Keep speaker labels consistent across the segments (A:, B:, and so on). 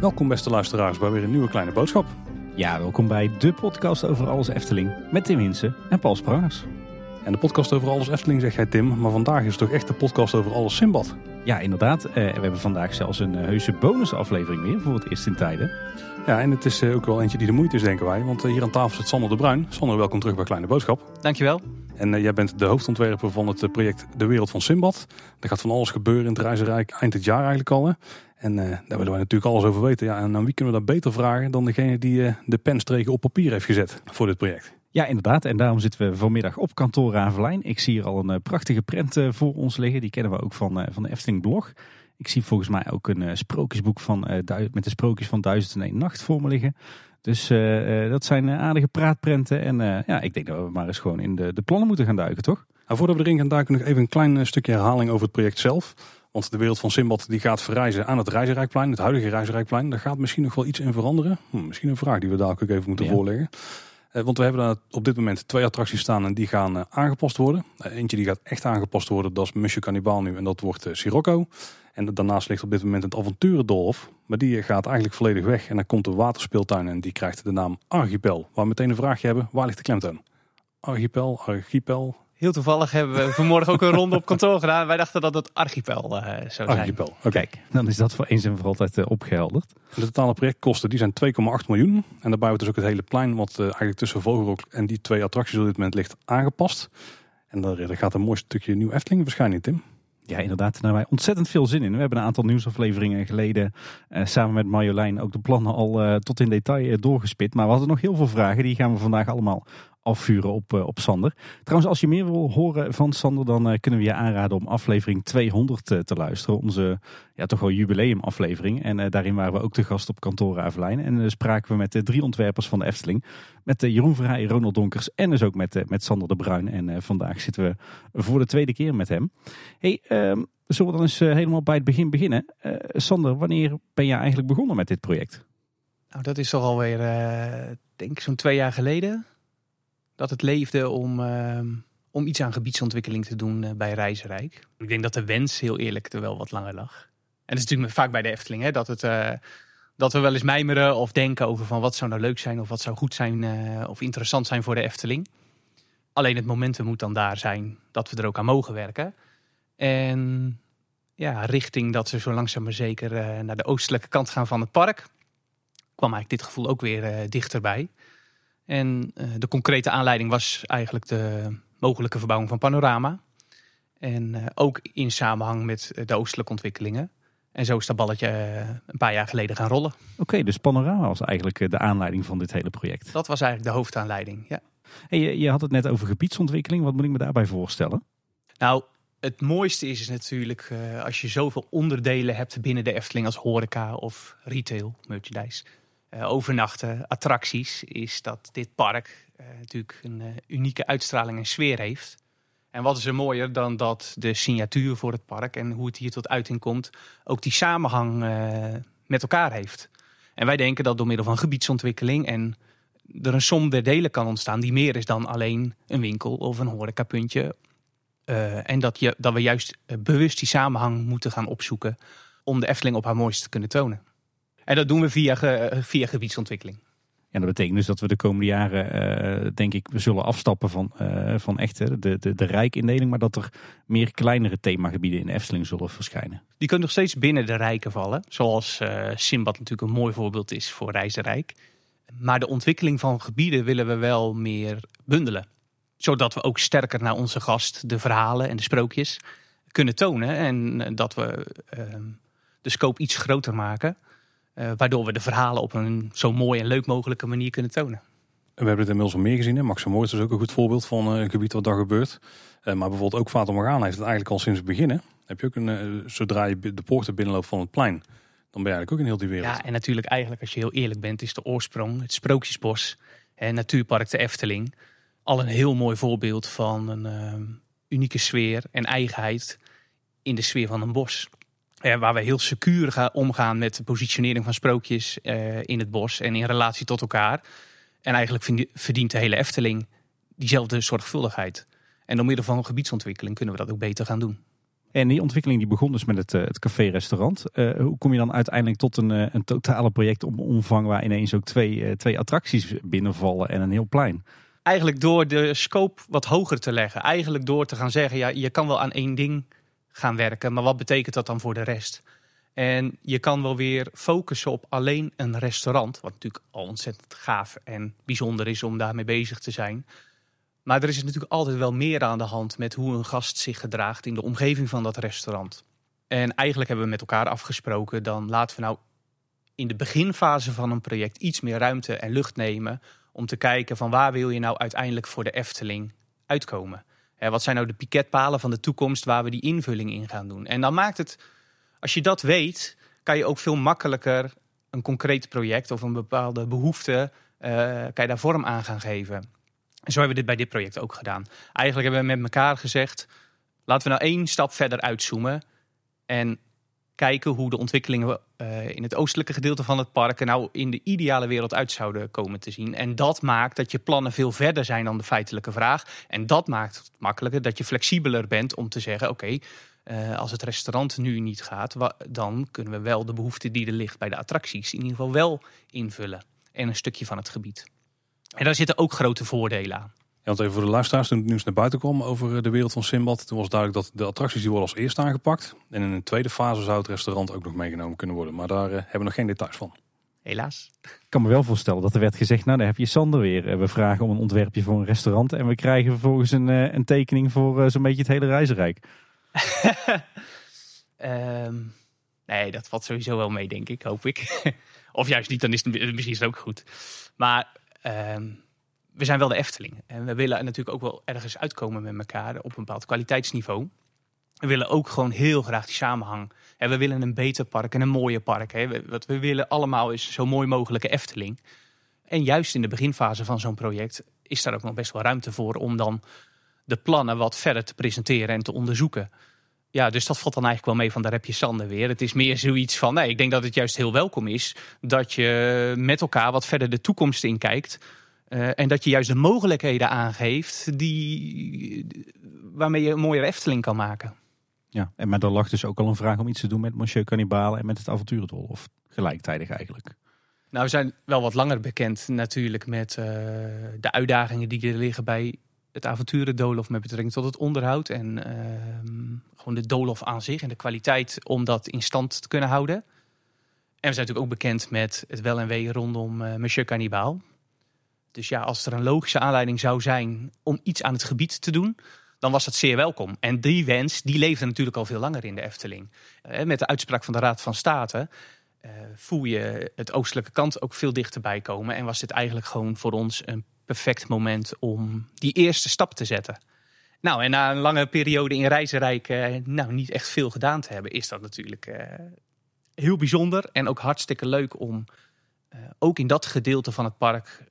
A: Welkom beste luisteraars bij weer een nieuwe kleine boodschap.
B: Ja, welkom bij de podcast over alles Efteling met Tim Hinsen en Paul Sprangers.
A: En de podcast over alles Efteling zeg jij Tim, maar vandaag is het toch echt de podcast over alles Simbad.
B: Ja, inderdaad. Eh, we hebben vandaag zelfs een uh, heuse bonusaflevering weer voor het eerst in tijden.
A: Ja, en het is uh, ook wel eentje die de moeite is denken wij, want hier aan tafel zit Sander de Bruin. Sander, welkom terug bij Kleine Boodschap.
C: Dankjewel.
A: En jij bent de hoofdontwerper van het project De Wereld van Simbad. Er gaat van alles gebeuren in het Reizenrijk eind het jaar eigenlijk al. Hè? En uh, daar willen wij natuurlijk alles over weten. Ja, en aan wie kunnen we dat beter vragen dan degene die uh, de penstreken op papier heeft gezet voor dit project?
B: Ja, inderdaad. En daarom zitten we vanmiddag op kantoor Ravelijn. Ik zie hier al een uh, prachtige prent voor ons liggen. Die kennen we ook van, van de Efteling blog. Ik zie volgens mij ook een sprookjesboek van, met de sprookjes van Duizend en Nacht voor me liggen. Dus dat zijn aardige praatprenten. En ja, ik denk dat we maar eens gewoon in de, de plannen moeten gaan duiken, toch?
A: Nou, voordat we erin gaan duiken, nog even een klein stukje herhaling over het project zelf. Want de wereld van Simbad die gaat verrijzen aan het Reizenrijkplein, het huidige Reizenrijkplein. Daar gaat misschien nog wel iets in veranderen. Hm, misschien een vraag die we daar ook even moeten ja. voorleggen. Uh, want we hebben op dit moment twee attracties staan en die gaan uh, aangepast worden. Uh, eentje die gaat echt aangepast worden, dat is Monsieur Cannibal nu en dat wordt Sirocco. En daarnaast ligt op dit moment het Avonturendolf. Maar die gaat eigenlijk volledig weg en dan komt de waterspeeltuin en die krijgt de naam Archipel. Waar we meteen een vraagje hebben, waar ligt de klemtoon? Archipel, Archipel,
C: Heel toevallig hebben we vanmorgen ook een ronde op kantoor gedaan. Wij dachten dat het archipel uh, zou zijn.
A: Archipel, oké.
B: Dan is dat voor eens en voor altijd uh, opgehelderd.
A: De totale projectkosten die zijn 2,8 miljoen. En daarbij wordt dus ook het hele plein wat uh, eigenlijk tussen Vogelrok en die twee attracties op dit moment ligt aangepast. En daar, gaat een mooi stukje nieuw Efteling waarschijnlijk, Tim.
B: Ja, inderdaad. Daar hebben wij ontzettend veel zin in. We hebben een aantal nieuwsafleveringen geleden uh, samen met Marjolein ook de plannen al uh, tot in detail uh, doorgespit. Maar we hadden nog heel veel vragen. Die gaan we vandaag allemaal afvuren op, op Sander. Trouwens, als je meer wil horen van Sander, dan kunnen we je aanraden om aflevering 200 te luisteren. Onze ja, toch wel jubileumaflevering. En daarin waren we ook de gast op kantoor Avelijn. En spraken we met de drie ontwerpers van de Efteling. Met Jeroen Verheij, Ronald Donkers en dus ook met, met Sander de Bruin. En vandaag zitten we voor de tweede keer met hem. Hey, um, zullen we dan eens helemaal bij het begin beginnen? Sander, wanneer ben jij eigenlijk begonnen met dit project?
C: Nou, dat is toch alweer, uh, denk ik, zo'n twee jaar geleden. Dat het leefde om, uh, om iets aan gebiedsontwikkeling te doen bij Reizenrijk. Ik denk dat de wens, heel eerlijk, er wel wat langer lag. En dat is natuurlijk vaak bij de Efteling, hè, dat, het, dat we wel eens mijmeren of denken over van wat zou nou leuk zijn of wat zou goed zijn of interessant zijn voor de Efteling. Alleen het momentum moet dan daar zijn dat we er ook aan mogen werken. En ja, richting dat ze zo langzaam maar zeker naar de oostelijke kant gaan van het park, kwam eigenlijk dit gevoel ook weer dichterbij. En uh, de concrete aanleiding was eigenlijk de mogelijke verbouwing van Panorama. En ook in samenhang met de oostelijke ontwikkelingen. En zo is dat balletje een paar jaar geleden gaan rollen.
B: Oké, okay, dus Panorama was eigenlijk de aanleiding van dit hele project.
C: Dat was eigenlijk de hoofdaanleiding, ja.
B: Hey, je, je had het net over gebiedsontwikkeling. Wat moet ik me daarbij voorstellen?
C: Nou, het mooiste is, is natuurlijk uh, als je zoveel onderdelen hebt binnen de Efteling als horeca of retail, merchandise. Uh, overnachten, attracties, is dat dit park uh, natuurlijk een unieke uitstraling en sfeer heeft. En wat is er mooier dan dat de signatuur voor het park en hoe het hier tot uiting komt, ook die samenhang met elkaar heeft. En wij denken dat door middel van gebiedsontwikkeling en er een som der delen kan ontstaan die meer is dan alleen een winkel of een horecapuntje en dat, je, dat we juist bewust die samenhang moeten gaan opzoeken om de Efteling op haar mooiste te kunnen tonen. En dat doen we via, ge, via gebiedsontwikkeling.
B: Ja, dat betekent dus dat we de komende jaren, uh, denk ik, we zullen afstappen van, van echt de, de, de rijkindeling, maar dat er meer kleinere themagebieden in de Efteling zullen verschijnen.
C: Die kunnen nog steeds binnen de rijken vallen, zoals Simbad natuurlijk een mooi voorbeeld is voor Reizenrijk. Maar de ontwikkeling van gebieden willen we wel meer bundelen zodat we ook sterker naar onze gast de verhalen en de sprookjes kunnen tonen. En eh, dat we uh, de scope iets groter maken. Uh, waardoor we de verhalen op een zo mooi en leuk mogelijke manier kunnen tonen.
A: We hebben het inmiddels al meer gezien. Hè? Max Moord is ook een goed voorbeeld van een gebied wat daar gebeurt. maar bijvoorbeeld ook Fata Morgana heeft het eigenlijk al sinds het begin. Heb je ook een, zodra je de poorten binnenloopt van het plein, dan ben je eigenlijk ook in heel die wereld.
C: Ja, en natuurlijk eigenlijk als je heel eerlijk bent, is de oorsprong het Sprookjesbos. En Natuurpark de Efteling al een heel mooi voorbeeld van een uh, unieke sfeer en eigenheid in de sfeer van een bos. Uh, waar we heel secuur gaan omgaan met de positionering van sprookjes uh, in het bos en in relatie tot elkaar. En eigenlijk verdient de hele Efteling diezelfde zorgvuldigheid. En door middel van gebiedsontwikkeling kunnen we dat ook beter gaan doen.
B: En die ontwikkeling die begon dus met het, het café-restaurant. hoe kom je dan uiteindelijk tot een, een totale projectomvang waar ineens ook twee, twee attracties binnenvallen en een heel plein?
C: Eigenlijk door de scope wat hoger te leggen. Eigenlijk door te gaan zeggen, ja, je kan wel aan één ding gaan werken, maar wat betekent dat dan voor de rest? En je kan wel weer focussen op alleen een restaurant. Wat natuurlijk al ontzettend gaaf en bijzonder is om daarmee bezig te zijn. Maar er is natuurlijk altijd wel meer aan de hand met hoe een gast zich gedraagt in de omgeving van dat restaurant. En eigenlijk hebben we met elkaar afgesproken, dan laten we nou in de beginfase van een project iets meer ruimte en lucht nemen. Om te kijken van waar wil je nou uiteindelijk voor de Efteling uitkomen. Wat zijn nou de piketpalen van de toekomst waar we die invulling in gaan doen. En dan maakt het als je dat weet, kan je ook veel makkelijker een concreet project of een bepaalde behoefte, uh, kan je daar vorm aan gaan geven. En zo hebben we dit bij dit project ook gedaan. Eigenlijk hebben we met elkaar gezegd, laten we nou één stap verder uitzoomen en kijken hoe de ontwikkelingen uh, in het oostelijke gedeelte van het park nou in de ideale wereld uit zouden komen te zien. En dat maakt dat je plannen veel verder zijn dan de feitelijke vraag. En dat maakt het makkelijker dat je flexibeler bent om te zeggen: oké, uh, als het restaurant nu niet gaat, dan kunnen we wel de behoefte die er ligt bij de attracties in ieder geval wel invullen. En een stukje van het gebied. En daar zitten ook grote voordelen aan.
A: Ja, want even voor de luisteraars, toen het nieuws naar buiten kwam over eh, de wereld van Simbad, toen was duidelijk dat de attracties die worden als eerst aangepakt. En in een tweede fase zou het restaurant ook nog meegenomen kunnen worden. Maar daar uh, hebben we nog geen details van.
C: Helaas.
B: Ik kan me wel voorstellen dat er werd gezegd, nou daar heb je Sander weer. We vragen om een ontwerpje voor een restaurant en we krijgen vervolgens een, een tekening voor zo'n beetje het hele reizenrijk.
C: um, nee, dat valt sowieso wel mee, denk ik, hoop ik. of juist niet, dan is het misschien is het ook goed. Maar um, we zijn wel de Efteling. En we willen natuurlijk ook wel ergens uitkomen met elkaar op een bepaald kwaliteitsniveau. We willen ook gewoon heel graag die samenhang. En we willen een beter park en een mooier park. Hè. Wat we willen allemaal is zo mooi mogelijke Efteling. En juist in de beginfase van zo'n project is daar ook nog best wel ruimte voor om dan de plannen wat verder te presenteren en te onderzoeken. Ja, dus dat valt dan eigenlijk wel mee van daar heb je Sander weer. Het is meer zoiets van, nee, ik denk dat het juist heel welkom is dat je met elkaar wat verder de toekomst in kijkt. Uh, en dat je juist de mogelijkheden aangeeft die, waarmee je een mooiere Efteling kan maken.
B: Ja, en maar er lag dus ook al een vraag om iets te doen met Monsieur Cannibale en met het avonturendol. Of gelijktijdig eigenlijk.
C: Nou, we zijn wel wat langer bekend natuurlijk met uh, de uitdagingen die er liggen bij het avonturendolof met betrekking tot het onderhoud. En uh, gewoon de dolof aan zich en de kwaliteit om dat in stand te kunnen houden. En we zijn natuurlijk ook bekend met het wel en wee rondom uh, Monsieur Cannibal. Dus ja, als er een logische aanleiding zou zijn om iets aan het gebied te doen, dan was dat zeer welkom. En die wens, die leefde natuurlijk al veel langer in de Efteling. Uh, met de uitspraak van de Raad van State uh, voel je het oostelijke kant ook veel dichterbij komen. En was dit eigenlijk gewoon voor ons een perfect moment om die eerste stap te zetten. Nou, en na een lange periode in Reizenrijk uh, nou, niet echt veel gedaan te hebben, is dat natuurlijk heel bijzonder en ook hartstikke leuk om ook in dat gedeelte van het park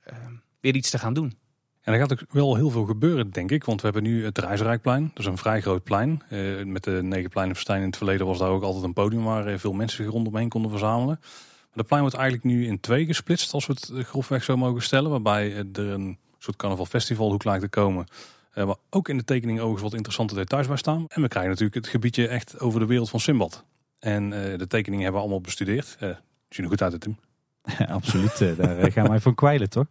C: weer iets te gaan doen.
A: En er gaat ook wel heel veel gebeuren, denk ik. Want we hebben nu het Reizenrijkplein. Dat is een vrij groot plein. met de negen pleinen in het verleden was daar ook altijd een podium waar veel mensen rondomheen konden verzamelen. Maar de plein wordt eigenlijk nu in twee gesplitst, als we het grofweg zo mogen stellen. Waarbij er een soort carnavalfestival hoek lijkt te komen. Uh, waar ook in de tekening overigens wat interessante details bij staan. En we krijgen natuurlijk het gebiedje echt over de wereld van Simbad. En de tekeningen hebben we allemaal bestudeerd. Zien er goed uit, Tim.
B: absoluut, daar gaan wij voor kwijlen, toch?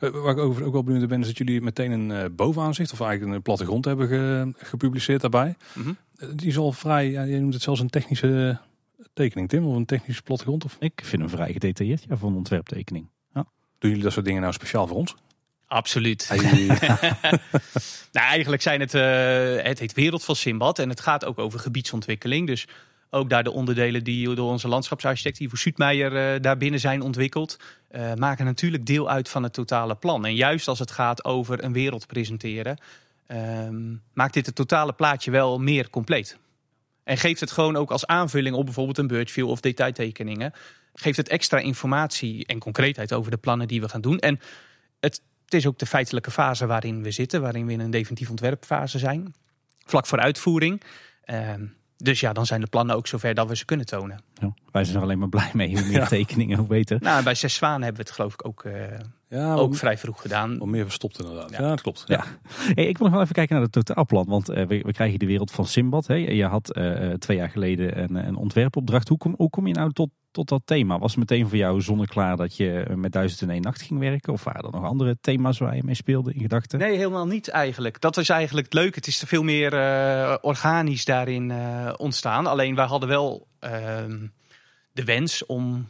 A: Waar ik ook wel benieuwd ben, is dat jullie meteen een bovenaanzicht, of eigenlijk een plattegrond hebben ge, gepubliceerd daarbij. Mm -hmm. Die is al vrij, ja, je noemt het zelfs een technische tekening, Tim, of een technische plattegrond? Of?
B: Ik vind hem vrij gedetailleerd, ja, voor een ontwerptekening. Ja.
A: Doen jullie dat soort dingen nou speciaal voor ons?
C: Absoluut. nou, eigenlijk zijn het, uh, het heet Wereld van Simbad en het gaat ook over gebiedsontwikkeling. Dus ook daar de onderdelen die door onze landschapsarchitect Ivo Suutmeijer uh, daar binnen zijn ontwikkeld, uh, maken natuurlijk deel uit van het totale plan. En juist als het gaat over een wereld presenteren, ehm, maakt dit het totale plaatje wel meer compleet. En geeft het gewoon ook als aanvulling op bijvoorbeeld een birdview of detailtekeningen. Geeft het extra informatie en concreetheid over de plannen die we gaan doen. En het is ook de feitelijke fase waarin we zitten, waarin we in een definitief ontwerpfase zijn. Vlak voor uitvoering. Uh, dus ja, dan zijn de plannen ook zover dat we ze kunnen tonen.
B: Ja, wij zijn er alleen maar blij mee. Hoe meer tekeningen, hoe beter.
C: Nou, bij Zes Zwanen hebben we het geloof ik ook, uh, ja, ook vrij vroeg gedaan.
A: Wat meer verstopt inderdaad. Ja, dat klopt.
B: Ja. Hey, ik wil nog wel even kijken naar het totaalplan. Want uh, we, we, krijgen de wereld van Simbad. Hè. Je had uh, twee jaar geleden een, een ontwerpopdracht. Hoe kom, hoe kom je nou tot, tot dat thema? Was meteen voor jou zonneklaar dat je met Duizend en één nacht ging werken? Of waren er nog andere thema's waar je mee speelde in gedachten?
C: Nee, helemaal niet eigenlijk. Dat was eigenlijk leuk. Het is veel meer organisch daarin ontstaan. Alleen wij hadden wel ehm, de wens om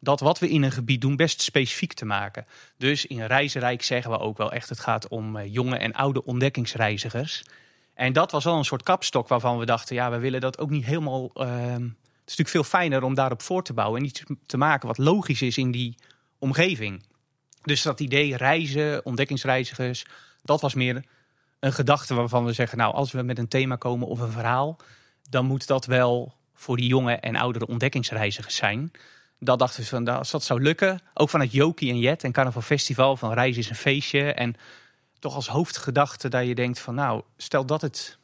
C: dat wat we in een gebied doen best specifiek te maken. Dus in Reizenrijk zeggen we ook wel echt, het gaat om uh, jonge en oude ontdekkingsreizigers. En dat was wel een soort kapstok waarvan we dachten, ja, we willen dat ook niet helemaal... Is natuurlijk veel fijner om daarop voor te bouwen en iets te maken wat logisch is in die omgeving. Dus dat idee reizen, ontdekkingsreizigers, dat was meer een gedachte waarvan we zeggen, nou, als we met een thema komen of een verhaal, dan moet dat wel voor die jonge en oudere ontdekkingsreizigers zijn dat dachten we van, als dat zou lukken, ook vanuit Jokie en Jet en Carnaval Festival, van reizen is een feestje. En toch als hoofdgedachte dat je denkt van, nou, stel dat het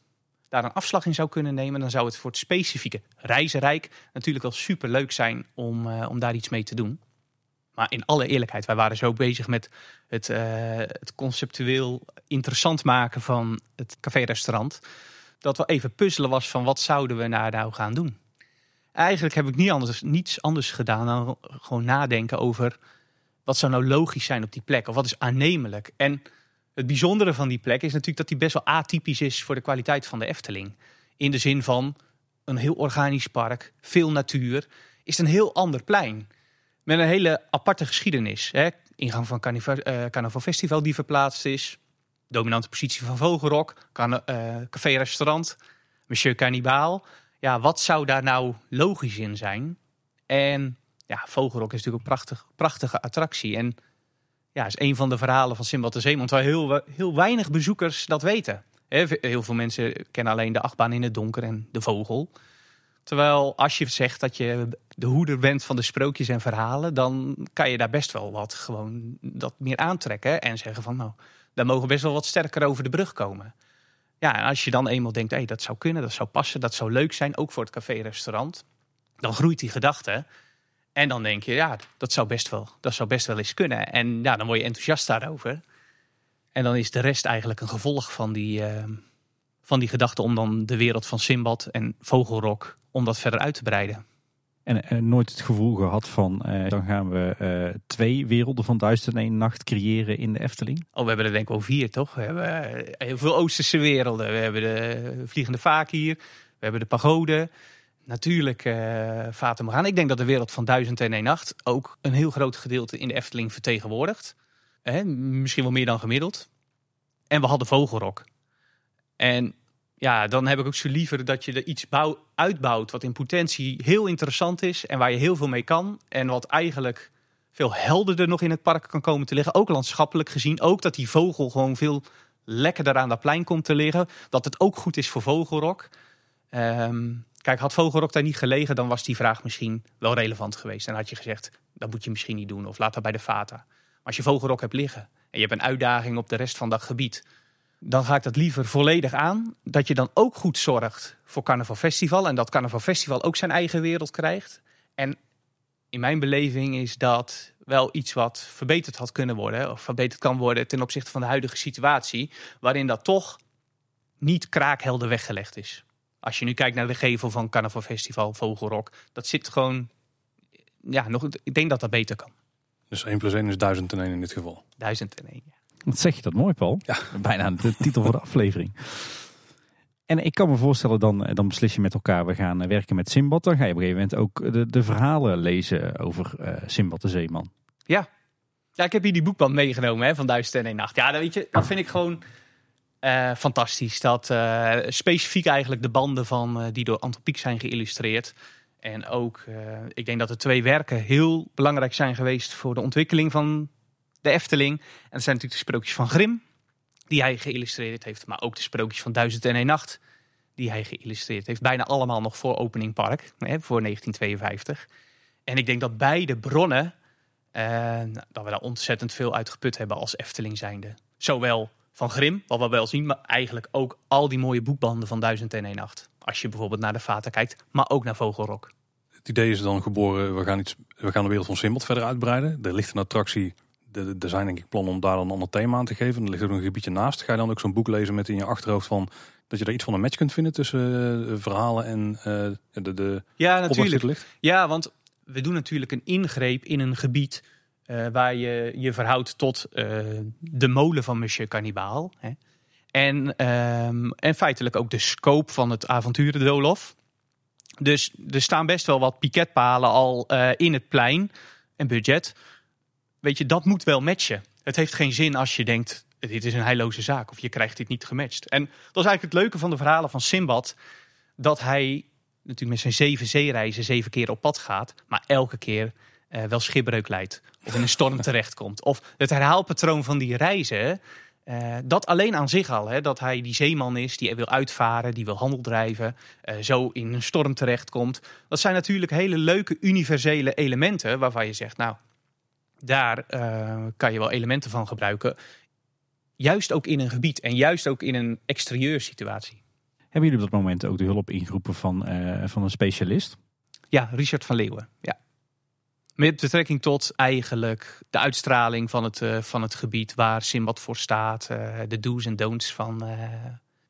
C: daar een afslag in zou kunnen nemen, dan zou het voor het specifieke reizenrijk natuurlijk wel super leuk zijn om, uh, om daar iets mee te doen. Maar in alle eerlijkheid, wij waren zo bezig met het, uh, het conceptueel interessant maken van het café-restaurant. Dat we even puzzelen was van wat zouden we nou, nou gaan doen. Eigenlijk heb ik niet anders, niets anders gedaan dan gewoon nadenken over wat zou nou logisch zijn op die plek of wat is aannemelijk. En het bijzondere van die plek is natuurlijk dat die best wel atypisch is voor de kwaliteit van de Efteling. In de zin van een heel organisch park, veel natuur, is een heel ander plein. Met een hele aparte geschiedenis. Hè? Ingang van Carnaval, uh, Festival die verplaatst is. Dominante positie van Vogelrok. uh, Café-restaurant. Monsieur Carnibaal ja, wat zou daar nou logisch in zijn? En ja, Vogelrok is natuurlijk een prachtig, prachtige attractie. En ja, is een van de verhalen van Simbad de Zeeman, waar heel, heel weinig bezoekers dat weten. Heel veel mensen kennen alleen de achtbaan in het donker en de vogel. Terwijl als je zegt dat je de hoeder bent van de sprookjes en verhalen, dan kan je daar best wel wat gewoon dat meer aantrekken en zeggen van nou, daar mogen best wel wat sterker over de brug komen. Ja, als je dan eenmaal denkt, hey, dat zou kunnen, dat zou passen, dat zou leuk zijn, ook voor het café-restaurant, dan groeit die gedachte. En dan denk je, ja, dat zou best wel, dat zou best wel eens kunnen. En ja, dan word je enthousiast daarover. En dan is de rest eigenlijk een gevolg van die, uh, van die gedachte om dan de wereld van Simbad en Vogelrok, om dat verder uit te breiden.
B: En, nooit het gevoel gehad van uh, dan gaan we uh, twee werelden van duizend en één nacht creëren in de Efteling?
C: Oh, we hebben er denk ik wel vier, toch? We hebben eh, heel veel Oosterse werelden. We hebben de Vliegende Vaak hier. We hebben de Pagode. Natuurlijk uh, Fata Morgana. Ik denk dat de wereld van duizend en één nacht ook een heel groot gedeelte in de Efteling vertegenwoordigt. Eh, misschien wel meer dan gemiddeld. En we hadden Vogelrok. En ja, dan heb ik ook zo liever dat je er iets bouw, uitbouwt wat in potentie heel interessant is en waar je heel veel mee kan. En wat eigenlijk veel helderder nog in het park kan komen te liggen. Ook landschappelijk gezien. Ook dat die vogel gewoon veel lekkerder aan dat plein komt te liggen. Dat het ook goed is voor Vogelrok. Um, kijk, had Vogelrok daar niet gelegen, dan was die vraag misschien wel relevant geweest. En had je gezegd, dat moet je misschien niet doen. Of laat dat bij de Vata. Maar als je Vogelrok hebt liggen en je hebt een uitdaging op de rest van dat gebied dan ga ik dat liever volledig aan. Dat je dan ook goed zorgt voor Carnaval Festival. En dat Carnaval Festival ook zijn eigen wereld krijgt. En in mijn beleving is dat wel iets wat verbeterd had kunnen worden. Of verbeterd kan worden ten opzichte van de huidige situatie. Waarin dat toch niet kraakhelder weggelegd is. Als je nu kijkt naar de gevel van Carnaval Festival, Vogelrok. Dat zit gewoon... Ja, nog, ik denk dat dat beter kan.
A: Dus 1 plus 1 is 1001 in dit geval?
C: 1001, ja.
B: Wat zeg je dat mooi, Paul? Ja. Bijna de titel voor de aflevering. En ik kan me voorstellen, dan, dan beslis je met elkaar, we gaan werken met Simbad. Dan ga je op een gegeven moment ook de, de verhalen lezen over uh, Simbad de Zeeman.
C: Ja. ja, ik heb hier die boekband meegenomen hè, van Duizend en Nacht. Ja, dat, weet je, dat vind ik gewoon uh, fantastisch. Dat uh, specifiek eigenlijk de banden van, die door Antropiek zijn geïllustreerd. En ook, ik denk dat de twee werken heel belangrijk zijn geweest voor de ontwikkeling van de Efteling. En dat zijn natuurlijk de sprookjes van Grim, die hij geïllustreerd heeft. Maar ook de sprookjes van Duizend en een Nacht, die hij geïllustreerd heeft. Bijna allemaal nog voor Opening Park, hè, voor 1952. En ik denk dat beide bronnen, eh, dat we daar ontzettend veel uit geput hebben als Efteling zijnde. Zowel van Grim, wat we wel zien, maar eigenlijk ook al die mooie boekbanden van 1001 Nacht. Als je bijvoorbeeld naar de Vaten kijkt, maar ook naar Vogelrok.
A: Het idee is dan geboren, we gaan, iets, we gaan de wereld van Simbad verder uitbreiden. Er ligt een attractie, er zijn denk ik plannen om daar dan een ander thema aan te geven. Er ligt ook een gebiedje naast. Ga je dan ook zo'n boek lezen met in je achterhoofd van dat je er iets van een match kunt vinden tussen uh, verhalen en uh, de, de
C: Ja, natuurlijk. Ja, want we doen natuurlijk een ingreep in een gebied uh, waar je je verhoudt tot de molen van Monsieur Cannibaal. Hè. En, um, en feitelijk ook de scope van het avonturen Dolof. Dus er staan best wel wat piketpalen al in het plein en budget. Weet je, dat moet wel matchen. Het heeft geen zin als je denkt, dit is een heilloze zaak of je krijgt dit niet gematcht. En dat is eigenlijk het leuke van de verhalen van Simbad. Dat hij natuurlijk met zijn zeven zeereizen zeven keer op pad gaat, maar elke keer wel schipbreuk leidt of in een storm terechtkomt. Of het herhaalpatroon van die reizen, uh, dat alleen aan zich al, hè, dat hij die zeeman is die wil uitvaren, die wil handel drijven, uh, zo in een storm terechtkomt. Dat zijn natuurlijk hele leuke universele elementen waarvan je zegt, nou, daar kan je wel elementen van gebruiken Juist ook in een gebied en juist ook in een exterieursituatie.
B: Hebben jullie op dat moment ook de hulp ingeroepen van, van een specialist?
C: Ja, Richard van Leeuwen. Ja. Met betrekking tot eigenlijk de uitstraling van het, uh, van het gebied waar Simbad voor staat. Uh, de do's en don'ts van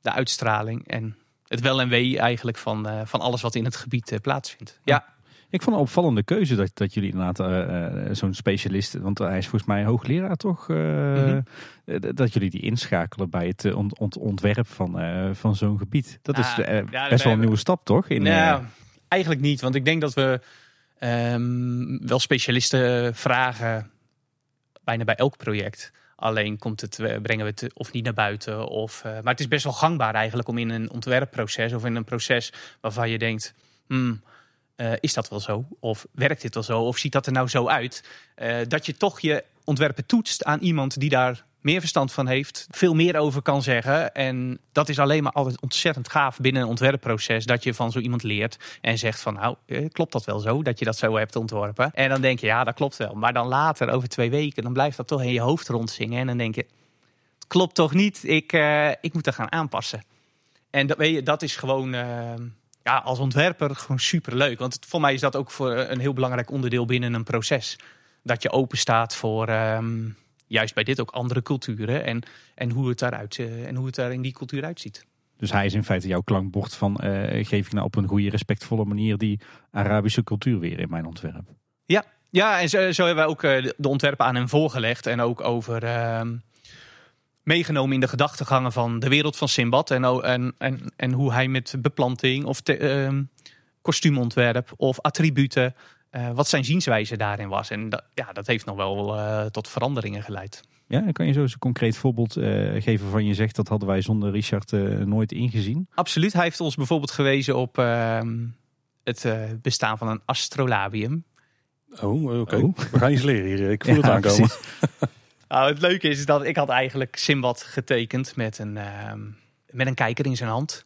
C: de uitstraling. En het wel en wee eigenlijk van, van alles wat in het gebied plaatsvindt. Ja.
B: Ik vond een opvallende keuze dat, dat jullie inderdaad zo'n specialist, want hij is volgens mij hoogleraar toch, -hmm. dat jullie die inschakelen bij het ont, ont, ontwerp van, van zo'n gebied. Dat is ah, ja, best wel een nieuwe stap toch?
C: In, nou, eigenlijk niet, want ik denk dat we um, wel specialisten vragen bijna bij elk project. Alleen komt het, brengen we het of niet naar buiten. Of, maar het is best wel gangbaar eigenlijk om in een ontwerpproces of in een proces waarvan je denkt. Hmm, uh, is dat wel zo? Of werkt dit wel zo? Of ziet dat er nou zo uit? Dat je toch je ontwerpen toetst aan iemand die daar meer verstand van heeft, veel meer over kan zeggen. En dat is alleen maar altijd ontzettend gaaf binnen een ontwerpproces. Dat je van zo iemand leert en zegt van nou, eh, klopt dat wel zo? Dat je dat zo hebt ontworpen. En dan denk je ja, dat klopt wel. Maar dan later, over twee weken, dan blijft dat toch in je hoofd rondzingen. En dan denk je, klopt toch niet? Ik, uh, ik moet dat gaan aanpassen. En dat, weet je, dat is gewoon... Uh, ja, als ontwerper gewoon super leuk. Want voor mij is dat ook voor een heel belangrijk onderdeel binnen een proces. Dat je open staat voor um, juist bij dit ook andere culturen en, en, hoe het daaruit, uh, en hoe het daar in die cultuur uitziet.
B: Dus hij is in feite jouw klankbord van uh, geef ik nou op een goede, respectvolle manier die Arabische cultuur weer in mijn ontwerp.
C: Ja, ja en zo, zo hebben we ook uh, de ontwerpen aan hem voorgelegd. En ook over ehm, meegenomen in de gedachtegangen van de wereld van Simbad. En, en, en, en hoe hij met beplanting of te, uh, kostuumontwerp of attributen, uh, wat zijn zienswijze daarin was. En dat, ja, dat heeft nog wel uh, tot veranderingen geleid.
B: Ja, kan je zo eens een concreet voorbeeld uh, geven van je zegt dat hadden wij zonder Richard nooit ingezien?
C: Absoluut. Hij heeft ons bijvoorbeeld gewezen op ehm, het bestaan van een astrolabium.
A: Oh, oké. Oh. We gaan iets leren hier. Ik voel ja, het aankomen.
C: Nou, het leuke is, dat ik had eigenlijk Simbad getekend met een, uh, met een kijker in zijn hand.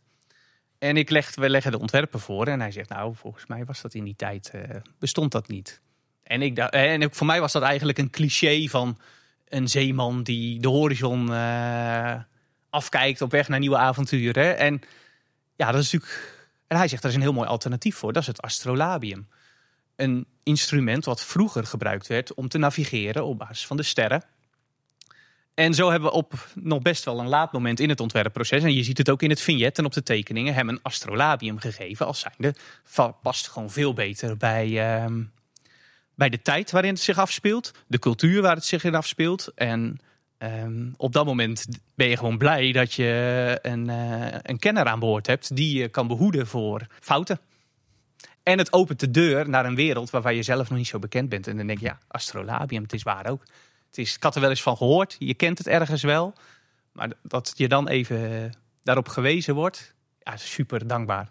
C: En ik leg, we leggen de ontwerpen voor en hij zegt, nou, volgens mij was dat in die tijd, uh, bestond dat niet. En, ik, en voor mij was dat eigenlijk een cliché van een zeeman die de horizon uh, afkijkt op weg naar nieuwe avonturen. En ja, dat is natuurlijk. En hij zegt, er is een heel mooi alternatief voor. Dat is het astrolabium. Een instrument wat vroeger gebruikt werd om te navigeren op basis van de sterren. En zo hebben we op nog best wel een laat moment in het ontwerpproces, en je ziet het ook in het vignet en op de tekeningen, hem een astrolabium gegeven als zijnde past gewoon veel beter bij, uh, bij de tijd waarin het zich afspeelt, de cultuur waar het zich in afspeelt. En um, op dat moment ben je gewoon blij dat je een, uh, een kenner aan boord hebt die je kan behoeden voor fouten. En het opent de deur naar een wereld waarvan je zelf nog niet zo bekend bent. En dan denk je, ja, astrolabium, het is waar ook. Het is, ik had er wel eens van gehoord. Je kent het ergens wel. Maar dat je dan even daarop gewezen wordt, ja, super dankbaar.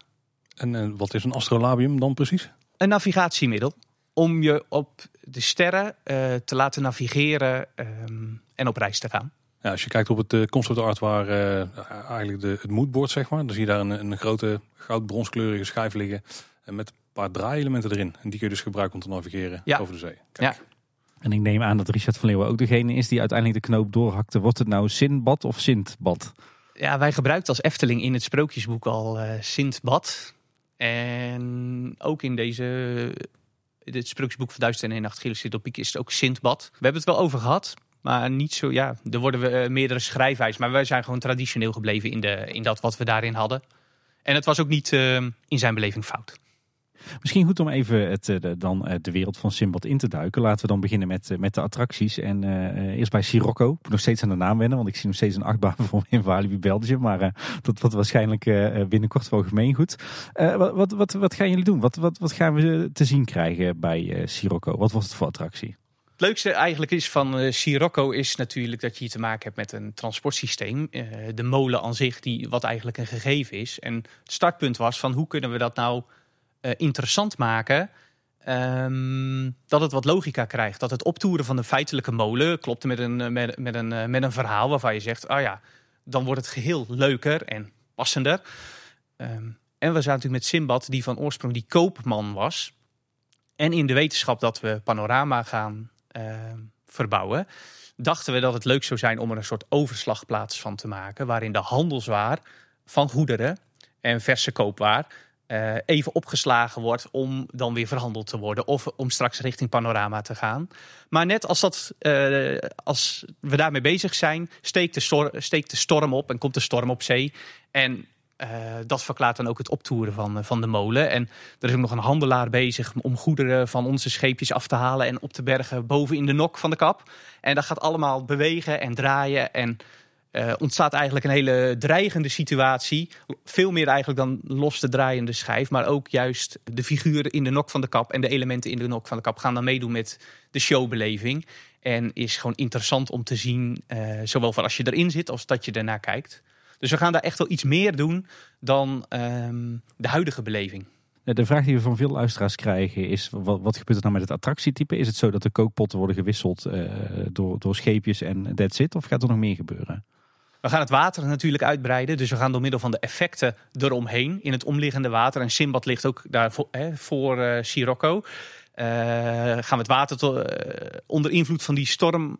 A: En, en wat is een astrolabium dan precies?
C: Een navigatiemiddel. Om je op de sterren uh, te laten navigeren um, en op reis te gaan.
A: Ja, als je kijkt op het uh, concept art waar uh, eigenlijk de, het moodboard zeg maar. Dan zie je daar een, een grote goud-bronskleurige schijf liggen. En met een paar draaielementen erin. En die kun je dus gebruiken om te navigeren over de zee.
C: Kijk. Ja.
B: En ik neem aan dat Richard van Leeuwen ook degene is die uiteindelijk de knoop doorhakte. Wordt het nou Sinbad of Sintbad?
C: Ja, wij gebruikten als Efteling in het sprookjesboek al uh, Sintbad. En ook in deze het sprookjesboek van Duizend en Nacht Gilles Piek is het ook Sintbad. We hebben het wel over gehad, maar niet zo, ja, er worden we uh, meerdere schrijfwijs. Maar wij zijn gewoon traditioneel gebleven in, de, in dat wat we daarin hadden. En het was ook niet uh, in zijn beleving fout.
B: Misschien goed om even het, eh, de, dan eh, de wereld van Simbad in te duiken. Laten we dan beginnen met, met de attracties. En eerst bij Sirocco. Ik moet nog steeds aan de naam wennen, want ik zie nog steeds een achtbaan voor in Walibi Belgium. Maar dat wordt waarschijnlijk binnenkort wel gemeengoed. wat, wat, wat, wat gaan jullie doen? Wat, wat, wat gaan we te zien krijgen bij Sirocco? Wat was het voor attractie?
C: Het leukste eigenlijk is van uh, Sirocco is natuurlijk dat je hier te maken hebt met een transportsysteem. De molen aan zich, die, wat eigenlijk een gegeven is. En het startpunt was van hoe kunnen we dat nou uh, interessant maken. Um, dat het wat logica krijgt. Dat het optoeren van de feitelijke molen klopt met een, met, met, een, met een verhaal waarvan je zegt: oh ja, dan wordt het geheel leuker en passender. Um, en we zaten natuurlijk met Simbad, die van oorsprong die koopman was. En in de wetenschap dat we panorama gaan uh, verbouwen, dachten we dat het leuk zou zijn om er een soort overslagplaats van te maken. Waarin de handelswaar van goederen en verse koopwaar uh, even opgeslagen wordt om dan weer verhandeld te worden. Of om straks richting panorama te gaan. Maar net als, dat, uh, als we daarmee bezig zijn, steekt de, steekt de storm op en komt de storm op zee. En uh, dat verklaart dan ook het optoeren van, van de molen. En er is ook nog een handelaar bezig om goederen van onze scheepjes af te halen en op te bergen boven in de nok van de kap. En dat gaat allemaal bewegen en draaien. En uh, ontstaat eigenlijk een hele dreigende situatie. Veel meer eigenlijk dan los de draaiende schijf. Maar ook juist de figuren in de nok van de kap en de elementen in de nok van de kap gaan dan meedoen met de showbeleving. En is gewoon interessant om te zien, uh, zowel van als je erin zit als dat je ernaar kijkt. Dus we gaan daar echt wel iets meer doen dan um, de huidige beleving.
B: De vraag die we van veel luisteraars krijgen is: wat, wat gebeurt er nou met het attractietype? Is het zo dat de kookpotten worden gewisseld uh, door, door scheepjes en that's it? Of gaat er nog meer gebeuren?
C: We gaan het water natuurlijk uitbreiden. Dus we gaan door middel van de effecten eromheen in het omliggende water. En Simbad ligt ook daar voor, hè, voor uh, Sirocco. Uh, gaan we het water uh, onder invloed van die storm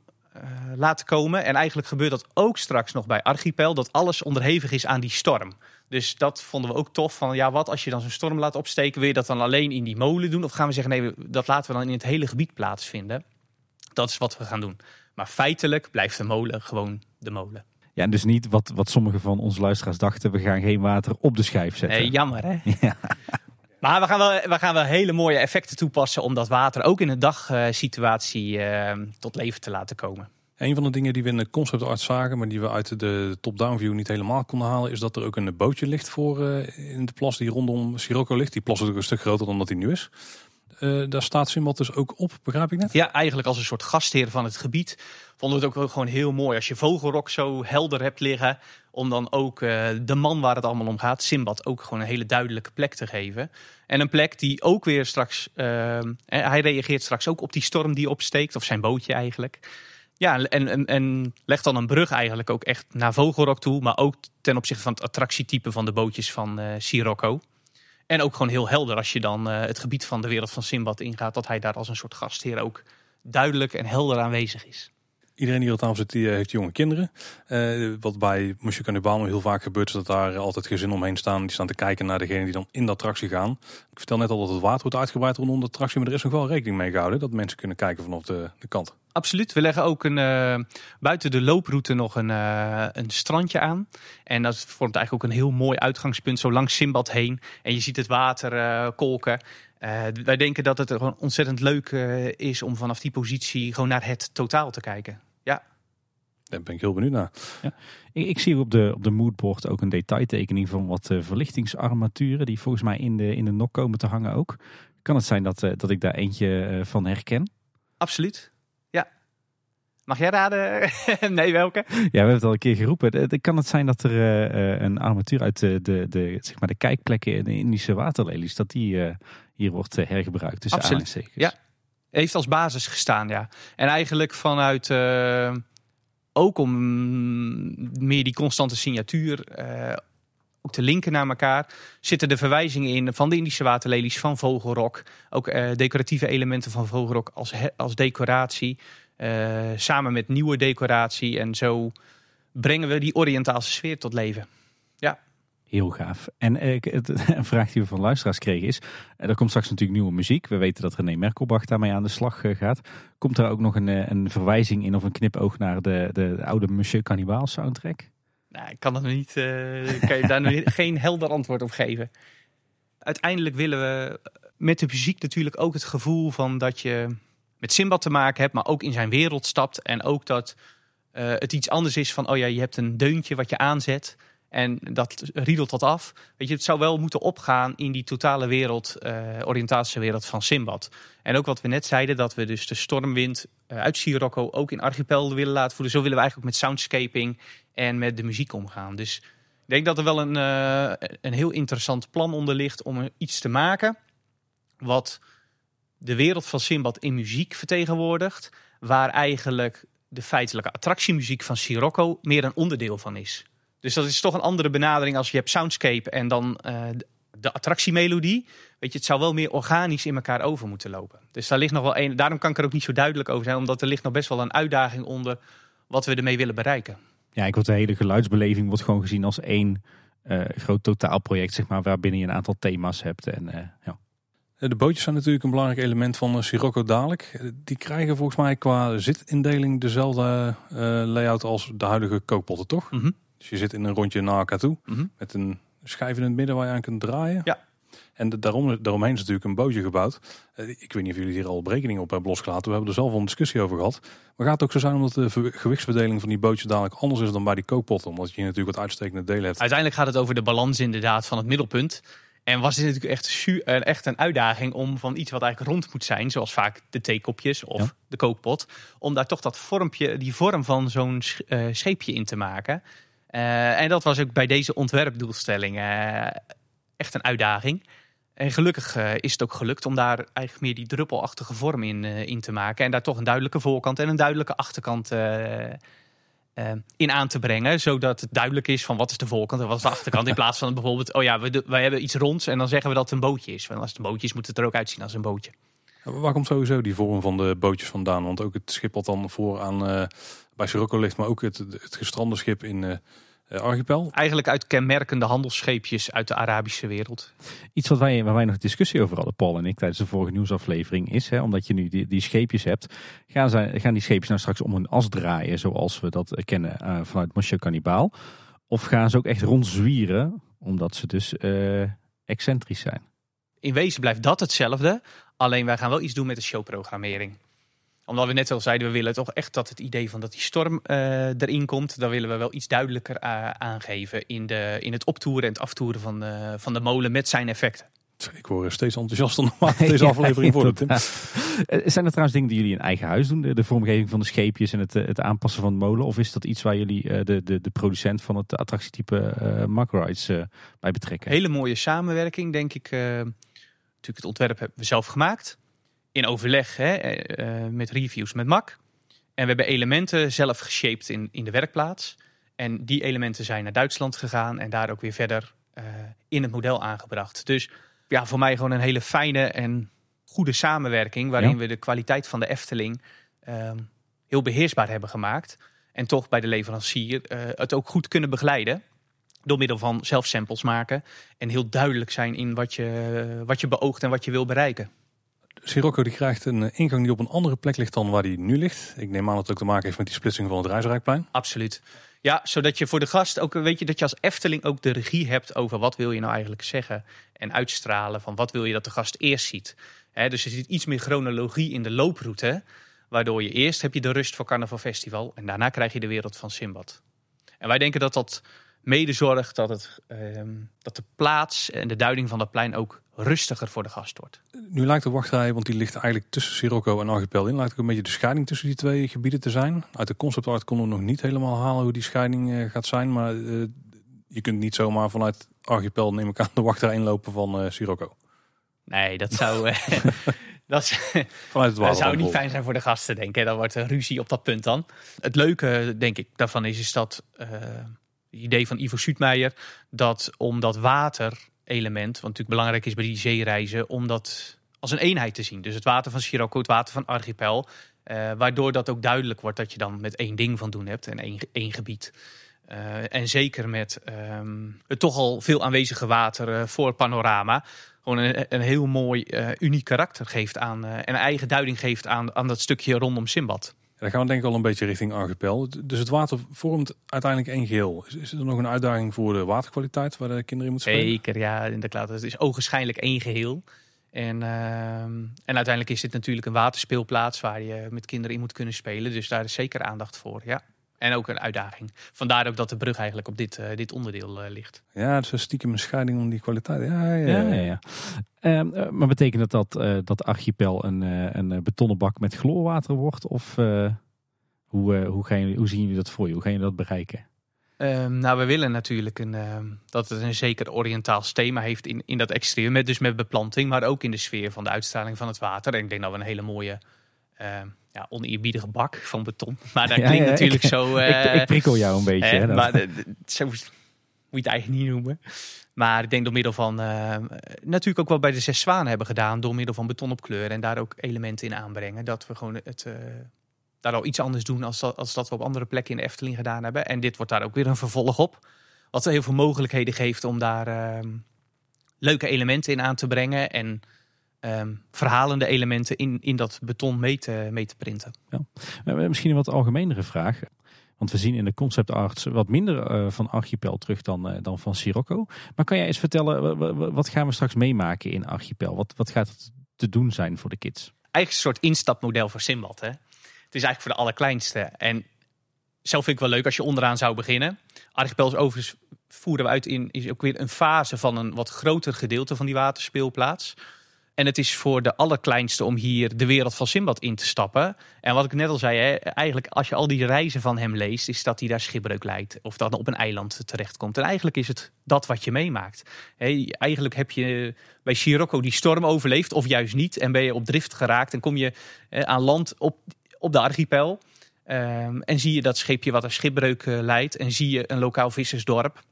C: laten komen. En eigenlijk gebeurt dat ook straks nog bij Archipel. Dat alles onderhevig is aan die storm. Dus dat vonden we ook tof. Van ja, wat als je dan zo'n storm laat opsteken? Wil je dat dan alleen in die molen doen? Of gaan we zeggen nee, dat laten we dan in het hele gebied plaatsvinden? Dat is wat we gaan doen. Maar feitelijk blijft de molen gewoon de molen.
B: Ja, dus niet wat, wat sommige van onze luisteraars dachten. We gaan geen water op de schijf zetten.
C: Nee, jammer hè? Ja. Maar we gaan, wel, we gaan wel hele mooie effecten toepassen om dat water ook in een dagsituatie uh, tot leven te laten komen.
A: Een van de dingen die we in de concept art zagen, maar die we uit de top-down view niet helemaal konden halen, is dat er ook een bootje ligt voor uh, in de plas die rondom Sirocco ligt. Die plas is ook een stuk groter dan dat hij nu is. Uh, daar staat Simbad dus ook op, begrijp ik net?
C: Ja, eigenlijk als een soort gastheer van het gebied. Vonden we het ook gewoon heel mooi als je Vogelrok zo helder hebt liggen. Om dan ook uh, de man waar het allemaal om gaat, Simbad, ook gewoon een hele duidelijke plek te geven. En een plek die ook weer straks, uh, hij reageert straks ook op die storm die opsteekt, of zijn bootje eigenlijk. Ja, en, en, legt dan een brug eigenlijk ook echt naar Vogelrok toe. Maar ook ten opzichte van het attractietype van de bootjes van uh, Sirocco. En ook gewoon heel helder als je dan het gebied van de wereld van Simbad ingaat. Dat hij daar als een soort gastheer ook duidelijk en helder aanwezig is.
A: Iedereen die hier aan zit, die heeft jonge kinderen. Uh, wat bij Monsieur Cannibal heel vaak gebeurt, is dat daar altijd gezinnen omheen staan. Die staan te kijken naar degene die dan in de attractie gaan. Ik vertel net al dat het water wordt uitgebreid rondom de attractie. Maar er is nog wel rekening mee gehouden dat mensen kunnen kijken vanaf de, de kant.
C: Absoluut. We leggen ook een, uh, buiten de looproute nog een, een strandje aan. En dat vormt eigenlijk ook een heel mooi uitgangspunt zo langs Simbad heen. En je ziet het water kolken. wij denken dat het gewoon ontzettend leuk is om vanaf die positie gewoon naar het totaal te kijken. Ja.
A: Daar ben ik heel benieuwd naar. Ja.
B: Ik, ik, zie op de, op de moodboard ook een detailtekening van wat verlichtingsarmaturen. Die volgens mij in de, in de nok komen te hangen ook. Kan het zijn dat, dat ik daar eentje van herken?
C: Absoluut. Mag jij raden? nee, welke?
B: Ja, we hebben het al een keer geroepen. Kan het zijn dat er uh, een armatuur uit de, de, de, zeg maar de kijkplekken in de Indische waterlelies, dat die uh, hier wordt hergebruikt? Dus
C: Absoluut. Ja, heeft als basis gestaan, ja. En eigenlijk vanuit ook om meer die constante signatuur ook te linken naar elkaar, zitten de verwijzingen in van de Indische waterlelies, van vogelrok. Ook decoratieve elementen van vogelrok als, als decoratie. samen met nieuwe decoratie. En zo brengen we die Oriëntaalse sfeer tot leven.
B: Heel gaaf. En eh, een vraag die we van luisteraars kregen is, er komt straks natuurlijk nieuwe muziek. We weten dat René Merkelbach daarmee aan de slag eh, gaat. Komt er ook nog een, eh, een verwijzing in of een knipoog naar de, de, oude Monsieur Cannibal soundtrack?
C: Nou, ik kan, dat nog niet, kan je daar nog geen helder antwoord op geven. Uiteindelijk willen we met de muziek natuurlijk ook het gevoel van dat je met Simba te maken hebt, maar ook in zijn wereld stapt. En ook dat het iets anders is van, oh ja, je hebt een deuntje wat je aanzet. En dat riedelt dat af. Weet je, het zou wel moeten opgaan in die totale wereld, uh, oriëntatische wereld van Simbad. En ook wat we net zeiden, dat we dus de stormwind uh, uit Sirocco ook in Archipel willen laten voelen. Zo willen we eigenlijk ook met soundscaping en met de muziek omgaan. Dus ik denk dat er wel een, uh, een heel interessant plan onder ligt om iets te maken wat de wereld van Simbad in muziek vertegenwoordigt. Waar eigenlijk de feitelijke attractiemuziek van Sirocco meer een onderdeel van is. Dus dat is toch een andere benadering als je hebt soundscape en dan uh, de attractiemelodie. Weet je, het zou wel meer organisch in elkaar over moeten lopen. Dus daar ligt nog wel een. Daarom kan ik er ook niet zo duidelijk over zijn, omdat er ligt nog best wel een uitdaging onder wat we ermee willen bereiken.
B: Ja, ik word de hele geluidsbeleving wordt gewoon gezien als één uh, groot totaalproject, zeg maar, waarbinnen je een aantal thema's hebt. En, uh, ja.
A: De bootjes zijn natuurlijk een belangrijk element van Sirocco dadelijk. Die krijgen volgens mij qua zitindeling dezelfde layout als de huidige kookpotten, toch?
C: Mm
A: dus je zit in een rondje naar elkaar toe.
C: Mhm.
A: Met een schijf in het midden waar je aan kunt draaien.
C: Ja.
A: En daarom, daaromheen is natuurlijk een bootje gebouwd. Eh, ik weet niet of jullie hier al berekeningen op hebben losgelaten. We hebben er zelf al een discussie over gehad. Maar gaat het ook zo zijn omdat de gewichtsverdeling van die bootjes dadelijk anders is dan bij die kookpotten? Omdat je natuurlijk wat uitstekende delen hebt.
C: Uiteindelijk gaat het over de balans inderdaad van het middelpunt. En was het natuurlijk echt, echt een uitdaging om van iets wat eigenlijk rond moet zijn, zoals vaak de theekopjes of de kookpot, om daar toch dat vormpje, die vorm van zo'n uh, scheepje in te maken. Uh, en dat was ook bij deze ontwerpdoelstelling uh, echt een uitdaging. En gelukkig uh, is het ook gelukt om daar eigenlijk meer die druppelachtige vorm in, in te maken. En daar toch een duidelijke voorkant en een duidelijke achterkant in aan te brengen. Zodat het duidelijk is van wat is de voorkant en wat is de achterkant. In plaats van bijvoorbeeld, oh ja, we, hebben iets ronds en dan zeggen we dat het een bootje is. Want als het een bootje is, moet het er ook uitzien als een bootje.
A: Waar komt sowieso die vorm van de bootjes vandaan? Want ook het schip wat dan voor aan bij Sirocco ligt, maar ook het, het gestrande schip in uh, archipel?
C: Eigenlijk uit kenmerkende handelsscheepjes uit de Arabische wereld.
B: Iets wat wij, waar wij nog discussie over hadden, Paul en ik, tijdens de vorige nieuwsaflevering, is hè, omdat je nu die, die scheepjes hebt, gaan, zij, gaan die scheepjes nou straks om hun as draaien, zoals we dat kennen uh, vanuit Monsieur Cannibal? Of gaan ze ook echt rondzwieren, omdat ze dus uh, excentrisch zijn?
C: In wezen blijft dat hetzelfde, alleen wij gaan wel iets doen met de showprogrammering omdat we net al zeiden, we willen toch echt dat het idee van dat die storm uh, erin komt. Dan willen we wel iets duidelijker uh, aangeven in, de, in het optoeren en het aftoeren van, uh, van de molen met zijn effecten.
A: Ik word steeds enthousiaster naarmate deze aflevering ja, wordt.
B: Zijn er trouwens dingen die jullie in eigen huis doen? De, de vormgeving van de scheepjes en het, het aanpassen van de molen? Of is dat iets waar jullie de, de, de producent van het attractietype uh, Rides bij betrekken?
C: Hele mooie samenwerking, denk ik. natuurlijk het ontwerp hebben we zelf gemaakt in overleg hè, uh, met reviews met Mac. En we hebben elementen zelf geshaped in, in de werkplaats. En die elementen zijn naar Duitsland gegaan en daar ook weer verder uh, in het model aangebracht. Dus ja, voor mij gewoon een hele fijne en goede samenwerking. Waarin ja. we de kwaliteit van de Efteling uh, heel beheersbaar hebben gemaakt. En toch bij de leverancier het ook goed kunnen begeleiden. Door middel van zelf samples maken. En heel duidelijk zijn in wat je, wat je beoogt en wat je wil bereiken.
A: Sirocco die krijgt een eh, ingang die op een andere plek ligt dan waar die nu ligt. Ik neem aan dat het ook te maken heeft met die splitsing van het Reisrijkplein.
C: Absoluut. Ja, zodat je voor de gast ook weet je dat je als Efteling ook de regie hebt over wat wil je nou eigenlijk zeggen en uitstralen van wat wil je dat de gast eerst ziet. dus er zit iets meer chronologie in de looproute, waardoor je eerst heb je de rust voor Carnaval Festival en daarna krijg je de wereld van Simbad. En wij denken dat dat mede zorgt dat, het, ehm, dat de plaats en de duiding van dat plein ook rustiger voor de gast wordt.
A: Nu lijkt de wachtrij, want die ligt eigenlijk tussen Sirocco en Archipel in, lijkt ook een beetje de scheiding tussen die twee gebieden te zijn. Uit de concept art konden we nog niet helemaal halen hoe die scheiding uh, gaat zijn, maar uh, je kunt niet zomaar vanuit Archipel neem ik aan de wachtrij inlopen van uh, Sirocco.
C: Nee, dat zou... Dat,
A: Vanuit het
C: dat zou niet fijn zijn voor de gasten, denk ik. Dan wordt er ruzie op dat punt dan. Het leuke, denk ik, daarvan is, is dat idee van Ivo Suutmeijer dat om dat waterelement, wat natuurlijk belangrijk is bij die zeereizen, om dat als een eenheid te zien. Dus het water van Sirocco, het water van Archipel. Uh, waardoor dat ook duidelijk wordt dat je dan met één ding van doen hebt en één, één gebied. Uh, en zeker met um, het toch al veel aanwezige water uh, voor panorama. Gewoon een, een heel mooi, uniek karakter geeft aan. en een eigen duiding geeft aan, aan dat stukje rondom Simbad.
A: Dan gaan we denk ik al een beetje richting archipel. Dus het water vormt uiteindelijk één geheel. Is, er nog een uitdaging voor de waterkwaliteit waar de kinderen in moeten spelen?
C: Zeker, ja, inderdaad. Het is ogenschijnlijk één geheel. En, uh, en uiteindelijk is dit natuurlijk een waterspeelplaats waar je met kinderen in moet kunnen spelen. Dus daar is zeker aandacht voor, ja. En ook een uitdaging. Vandaar ook dat de brug eigenlijk op dit, uh, dit onderdeel uh, ligt.
A: Ja, het is stiekem een scheiding om die kwaliteit. Ja, ja,
B: ja. ja, ja. Uh, maar betekent dat dat, dat archipel een, een betonnen bak met chloorwater wordt? Of hoe, hoe, gaan jullie, hoe zien jullie dat voor je? Hoe gaan jullie dat bereiken?
C: Um, nou, we willen natuurlijk een, uh, dat het een zeker Oriëntaals thema heeft in, in dat exterieur. Met, dus met beplanting, maar ook in de sfeer van de uitstraling van het water. En ik denk dat we een hele mooie, uh, ja, oneerbiedige bak van beton. Maar dat klinkt natuurlijk
B: ik,
C: zo...
B: Uh, ik, ik, prikkel jou een beetje.
C: Hè, maar de, de, zo moet je het eigenlijk niet noemen. Maar ik denk door middel van, ehm, natuurlijk ook wel bij de Zes Zwanen hebben gedaan. Door middel van beton op kleur en daar ook elementen in aanbrengen. Dat we gewoon het eh, daar al iets anders doen als dat, als dat we op andere plekken in de Efteling gedaan hebben. En dit wordt daar ook weer een vervolg op. Wat heel veel mogelijkheden geeft om daar uh, leuke elementen in aan te brengen. En um, verhalende elementen in, in dat beton mee te, mee te printen.
B: Ja. Misschien een wat algemenere vraag. Want we zien in de concept arts wat minder uh, van Archipel terug dan, uh, dan van Sirocco. Maar kan jij eens vertellen, wat gaan we straks meemaken in Archipel? Wat, wat gaat het te doen zijn voor de kids?
C: Eigenlijk een soort instapmodel voor Simbad. Hè? Het is eigenlijk voor de allerkleinste. En zelf vind ik wel leuk als je onderaan zou beginnen. Archipels overigens voeren we uit in is ook weer een fase van een wat groter gedeelte van die waterspeelplaats. En het is voor de allerkleinste om hier de wereld van Simbad in te stappen. En wat ik net al zei, hè, eigenlijk als je al die reizen van hem leest, is dat hij daar schipbreuk leidt. Of dan op een eiland terechtkomt. En eigenlijk is het dat wat je meemaakt. Eigenlijk heb je bij Sirocco die storm overleefd, of juist niet. En ben je op drift geraakt en kom je aan land op op de archipel. Um, en zie je dat scheepje wat een schipbreuk uh, leidt. En zie je een lokaal vissersdorp.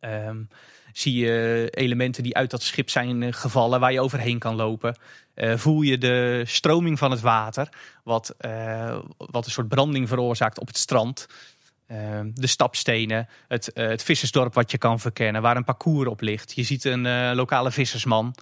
C: Um, zie je elementen die uit dat schip zijn uh, gevallen, waar je overheen kan lopen. Uh, voel je de stroming van het water, wat, wat een soort branding veroorzaakt op het strand. De stapstenen, het, het vissersdorp wat je kan verkennen, waar een parcours op ligt. Je ziet een lokale vissersman.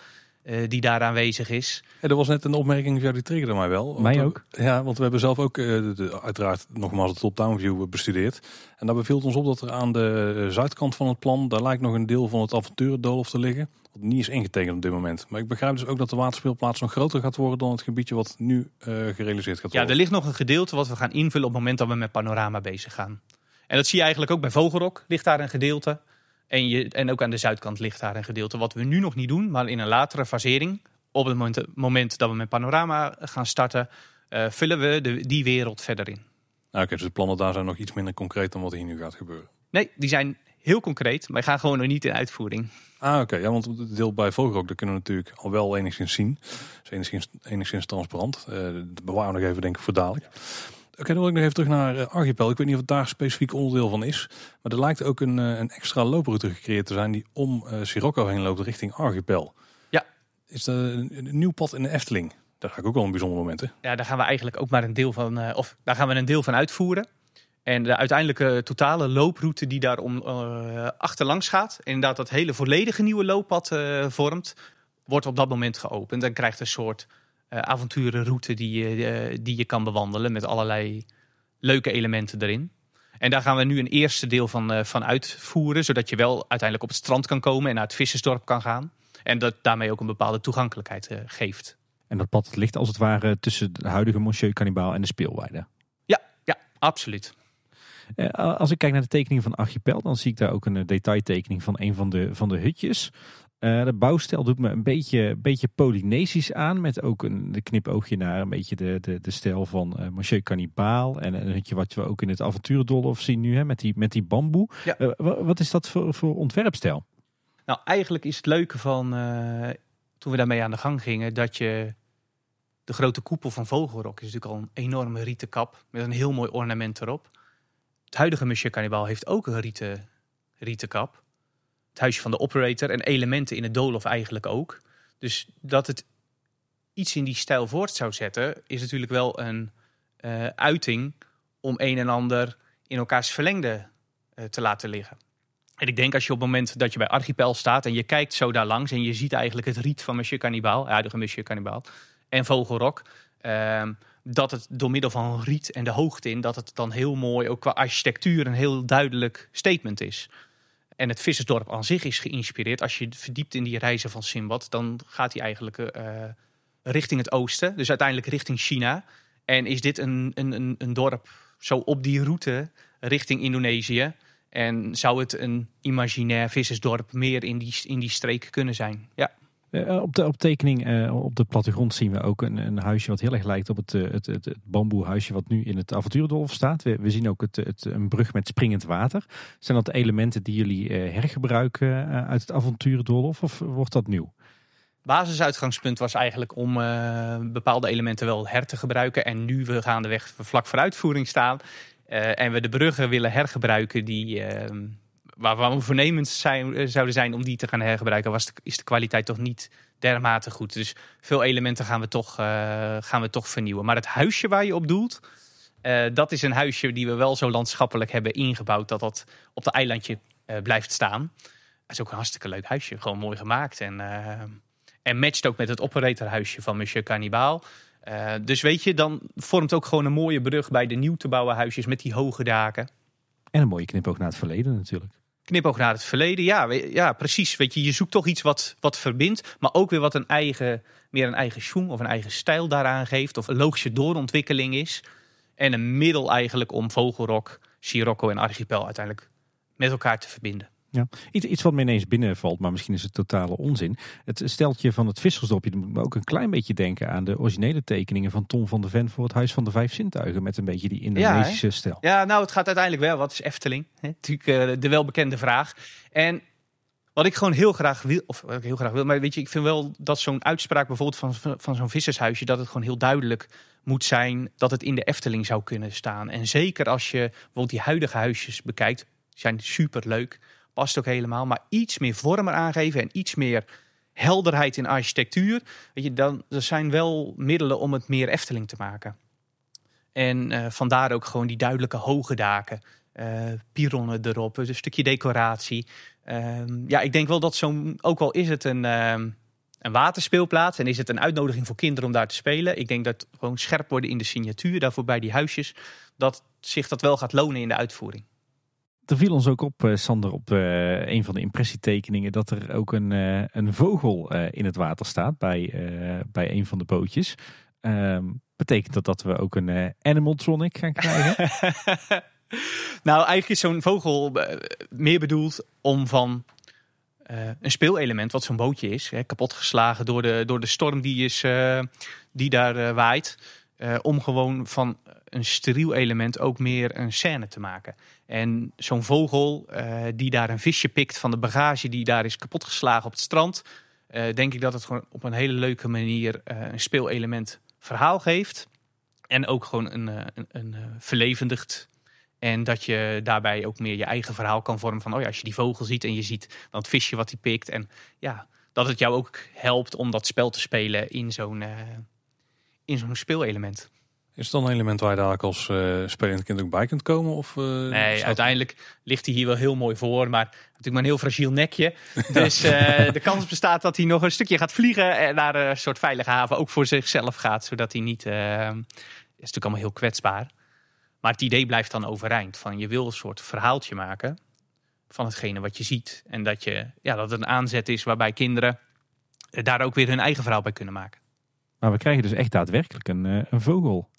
C: Uh, die daar aanwezig is.
A: Ja, er was net een opmerking, ja, die triggerde mij wel.
B: Mij ook.
A: Ja, want we hebben zelf ook uh, de, uiteraard nogmaals het top-down view bestudeerd. En daar beviel ons op dat er aan de zuidkant van het plan, daar lijkt nog een deel van het avonturendoolhof te liggen. Wat niet is ingetekend op dit moment. Maar ik begrijp dus ook dat de waterspeelplaats nog groter gaat worden dan het gebiedje wat nu uh, gerealiseerd gaat worden.
C: Ja, er ligt nog een gedeelte wat we gaan invullen op het moment dat we met panorama bezig gaan. En dat zie je eigenlijk ook bij Vogelrok, ligt daar een gedeelte. En, je, en ook aan de zuidkant ligt daar een gedeelte. Wat we nu nog niet doen, maar in een latere fasering, op het moment, moment dat we met panorama gaan starten, uh, vullen we de, die wereld verder in.
A: Nou, Oké, dus de plannen daar zijn nog iets minder concreet dan wat hier nu gaat gebeuren.
C: Nee, die zijn heel concreet, maar gaan gewoon nog niet in uitvoering.
A: Ah, oké. Ja, want het deel bij Vogelrok, dat kunnen we natuurlijk al wel enigszins zien. is enigszins, enigszins transparant. Uh, dat bewaren we nog even, denk ik, voor dadelijk. Oké, okay, dan wil ik nog even terug naar uh, Archipel. Ik weet niet of het daar specifiek onderdeel van is. Maar er lijkt ook een, uh, een extra looproute gecreëerd te zijn die om uh, Sirocco heen loopt richting Archipel.
C: Ja.
A: Is er een, een, nieuw pad in de Efteling? Daar ga ik ook wel een bijzonder moment. Hè?
C: Ja, daar gaan we eigenlijk ook maar een deel van, of daar gaan we een deel van uitvoeren. En de uiteindelijke totale looproute die daar om achterlangs gaat, en inderdaad dat hele volledige nieuwe looppad vormt, wordt op dat moment geopend. Dan krijgt een soort avonturenroute die je, uh, die je kan bewandelen met allerlei leuke elementen erin. En daar gaan we nu een eerste deel van, uh, van uitvoeren, zodat je wel uiteindelijk op het strand kan komen en naar het vissersdorp kan gaan. En dat daarmee ook een bepaalde toegankelijkheid geeft.
B: En dat pad ligt als het ware tussen de huidige Monsieur Cannibal en de speelweide.
C: Ja, ja, absoluut.
B: Als ik kijk naar de tekening van Archipel, dan zie ik daar ook een detailtekening van een van de, van de hutjes. Uh, de bouwstijl doet me een beetje, beetje Polynesisch aan. Met ook een knipoogje naar een beetje de, de, de stijl van uh, Monsieur Cannibal. En een hutje wat we ook in het avonturendolhof zien nu. Hè, met, die, met die bamboe.
C: Ja.
B: Uh, wat is dat voor, voor ontwerpstijl?
C: Nou, eigenlijk is het leuke van toen we daarmee aan de gang gingen. Dat je de grote koepel van Vogelrok is natuurlijk al een enorme rieten kap. Met een heel mooi ornament erop. Het huidige Monsieur Cannibal heeft ook een rieten rieten kap. Het huisje van de operator en elementen in het doolhof eigenlijk ook. Dus dat het iets in die stijl voort zou zetten, is natuurlijk wel een uh, uiting om een en ander in elkaars verlengde uh, te laten liggen. En ik denk als je op het moment dat je bij Archipel staat en je kijkt zo daar langs en je ziet eigenlijk het riet van Monsieur Cannibal, huidige Monsieur Cannibal, en Vogelrok, uh, dat het door middel van riet en de hoogte in, dat het dan heel mooi, ook qua architectuur, een heel duidelijk statement is. En het vissersdorp aan zich is geïnspireerd. Als je verdiept in die reizen van Simbad, dan gaat hij eigenlijk uh, richting het oosten. Dus uiteindelijk richting China. En is dit een, een, een dorp zo op die route richting Indonesië. En zou het een imaginair vissersdorp meer in die, in die streek kunnen zijn? Ja.
B: Uh, op de op tekening uh, op de plattegrond zien we ook een, een huisje wat heel erg lijkt op het, het, het, bamboehuisje wat nu in het avontuurdolf staat. We, zien ook het, het, een brug met springend water. Zijn dat elementen die jullie hergebruiken uit het avontuurdolf of wordt dat nieuw?
C: basisuitgangspunt was eigenlijk om bepaalde elementen wel her te gebruiken. En nu we gaandeweg vlak voor uitvoering staan. En we de bruggen willen hergebruiken die, waar we voornemens zijn, zouden zijn om die te gaan hergebruiken, was de, is de kwaliteit toch niet dermate goed. Dus veel elementen gaan we toch, gaan we toch vernieuwen. Maar het huisje waar je op doelt, dat is een huisje die we wel zo landschappelijk hebben ingebouwd dat dat op dat eilandje blijft staan. Dat is ook een hartstikke leuk huisje. Gewoon mooi gemaakt. En en matcht ook met het operatorhuisje van Monsieur Cannibal. Dus weet je, dan vormt ook gewoon een mooie brug bij de nieuw te bouwen huisjes met die hoge daken.
B: En een mooie knipoog naar het verleden natuurlijk.
C: Knipoog naar het verleden, ja, ja precies. Weet je, je zoekt toch iets wat, wat verbindt, maar ook weer wat een eigen, meer een eigen schoen of een eigen stijl daaraan geeft. Of een logische doorontwikkeling is. En een middel eigenlijk om Vogelrok, Sirocco en Archipel uiteindelijk met elkaar te verbinden.
B: Ja. Iets, iets wat me ineens binnenvalt, maar misschien is het totale onzin. Het steltje van het vissersdopje moet me ook een klein beetje denken aan de originele tekeningen van Tom van de Ven voor het Huis van de Vijf Zintuigen. Met een beetje die Indonesische
C: ja,
B: stijl.
C: Ja, nou het gaat uiteindelijk wel. Wat is Efteling? Natuurlijk uh, de welbekende vraag. En wat ik gewoon heel graag wil, of wat ik heel graag wil, maar weet je, ik vind wel dat zo'n uitspraak bijvoorbeeld van, van zo'n vissershuisje, dat het gewoon heel duidelijk moet zijn dat het in de Efteling zou kunnen staan. En zeker als je bijvoorbeeld die huidige huisjes bekijkt, zijn super leuk past ook helemaal. Maar iets meer vorm aangeven en iets meer helderheid in architectuur. Weet je, dan, er zijn wel middelen om het meer Efteling te maken. En uh, vandaar ook gewoon die duidelijke hoge daken. Uh, pironnen erop, een stukje decoratie. Uh, ja, ik denk wel dat zo'n, ook al is het een, ehm, een waterspeelplaats en is het een uitnodiging voor kinderen om daar te spelen. Ik denk dat gewoon scherp worden in de signatuur daarvoor bij die huisjes, dat zich dat wel gaat lonen in de uitvoering.
B: Er viel ons ook op, uh, Sander, op uh, een van de impressietekeningen dat er ook een, uh, een vogel in het water staat bij, bij een van de bootjes. Ehm, betekent dat dat we ook een animatronic gaan krijgen?
C: nou, eigenlijk is zo'n vogel meer bedoeld om van een speelelement, wat zo'n bootje is, hè, kapotgeslagen door de, door de storm die, is, die daar waait. om gewoon van een steriel element ook meer een scène te maken. En zo'n vogel uh, die daar een visje pikt van de bagage die daar is kapotgeslagen op het strand. Uh, denk ik dat het gewoon op een hele leuke manier uh, een speelelement verhaal geeft. En ook gewoon een, een, een verlevendigt. En dat je daarbij ook meer je eigen verhaal kan vormen van, oh ja, als je die vogel ziet en je ziet dan het visje wat hij pikt. En ja, dat het jou ook helpt om dat spel te spelen in zo'n in zo'n speelelement.
A: Is het dan een element waar je daar als uh, spelend kind ook bij kunt komen? Of, uh,
C: nee, uiteindelijk ligt hij hier wel heel mooi voor. Maar natuurlijk maar een heel fragiel nekje. Dus uh, de kans bestaat dat hij nog een stukje gaat vliegen. En naar een soort veilige haven ook voor zichzelf gaat. Zodat hij niet... is natuurlijk allemaal heel kwetsbaar. Maar het idee blijft dan overeind. Van je wil een soort verhaaltje maken van hetgene wat je ziet. En dat, je, ja, dat het een aanzet is waarbij kinderen daar ook weer hun eigen verhaal bij kunnen maken.
B: Maar we krijgen dus echt daadwerkelijk een, een vogel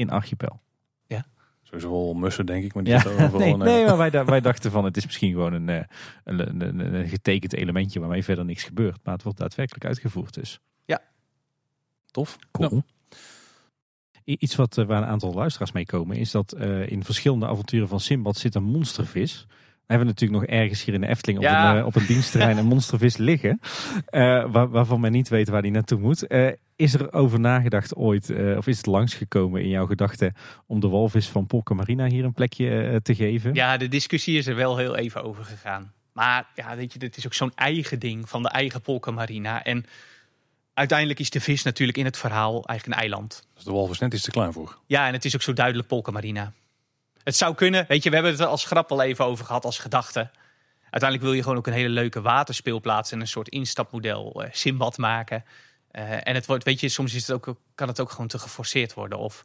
B: in Archipel.
C: Ja.
A: Sowieso wel mussen, denk ik. Maar
B: die ja. nee, nee, maar wij, wij dachten van het is misschien gewoon een, een, een, een, een getekend elementje waarmee verder niks gebeurt. Maar het wordt daadwerkelijk uitgevoerd dus.
C: Ja.
A: Tof.
B: Cool. Iets wat, uh, waar een aantal luisteraars mee komen is dat uh, in verschillende avonturen van Simbad zit een monstervis. We hebben natuurlijk nog ergens hier in de Efteling op, ja. een, op een dienstterrein een monstervis liggen. waar, waarvan men niet weet waar die naartoe moet Is er over nagedacht ooit, of is het langsgekomen in jouw gedachten om de walvis van Polka Marina hier een plekje te geven?
C: Ja, de discussie is er wel heel even over gegaan. Maar ja, weet je, dit is ook zo'n eigen ding van de eigen Polka Marina. En uiteindelijk is de vis natuurlijk in het verhaal eigenlijk een eiland.
A: Dus de walvis net iets te klein voor.
C: Ja, en het is ook zo duidelijk Polka Marina. Het zou kunnen, weet je, we hebben het er als grap al even over gehad, als gedachte. Uiteindelijk wil je gewoon ook een hele leuke waterspeelplaats en een soort instapmodel, uh, Simbad maken. Uh, en het wordt, weet je, soms is het ook, kan het ook gewoon te geforceerd worden. Of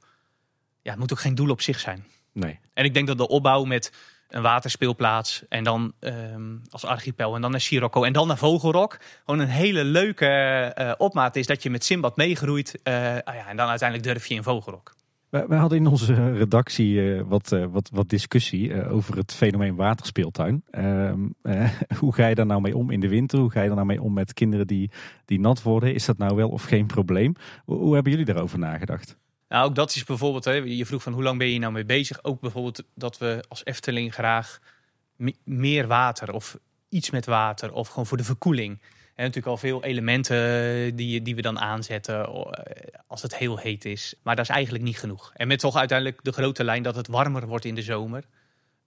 C: ja, het moet ook geen doel op zich zijn.
B: Nee.
C: En ik denk dat de opbouw met een waterspeelplaats en dan um, als archipel en dan naar Sirocco en dan naar Vogelrok. Gewoon een hele leuke uh, opmaat is dat je met Simbad meegroeit. Uh, ah ja, en dan uiteindelijk durf je in Vogelrok.
B: We, hadden in onze redactie uh, wat, wat, wat discussie over het fenomeen waterspeeltuin. Ehm, hoe ga je daar nou mee om in de winter? Hoe ga je daar nou mee om met kinderen die, die nat worden? Is dat nou wel of geen probleem? Hoe, hoe hebben jullie daarover nagedacht?
C: Nou, ook dat is bijvoorbeeld, hè, je vroeg van hoe lang ben je nou mee bezig? Ook bijvoorbeeld dat we als Efteling graag meer water of iets met water of gewoon voor de verkoeling. Natuurlijk al veel elementen die, die we dan aanzetten als het heel heet is. Maar dat is eigenlijk niet genoeg. En met toch uiteindelijk de grote lijn dat het warmer wordt in de zomer,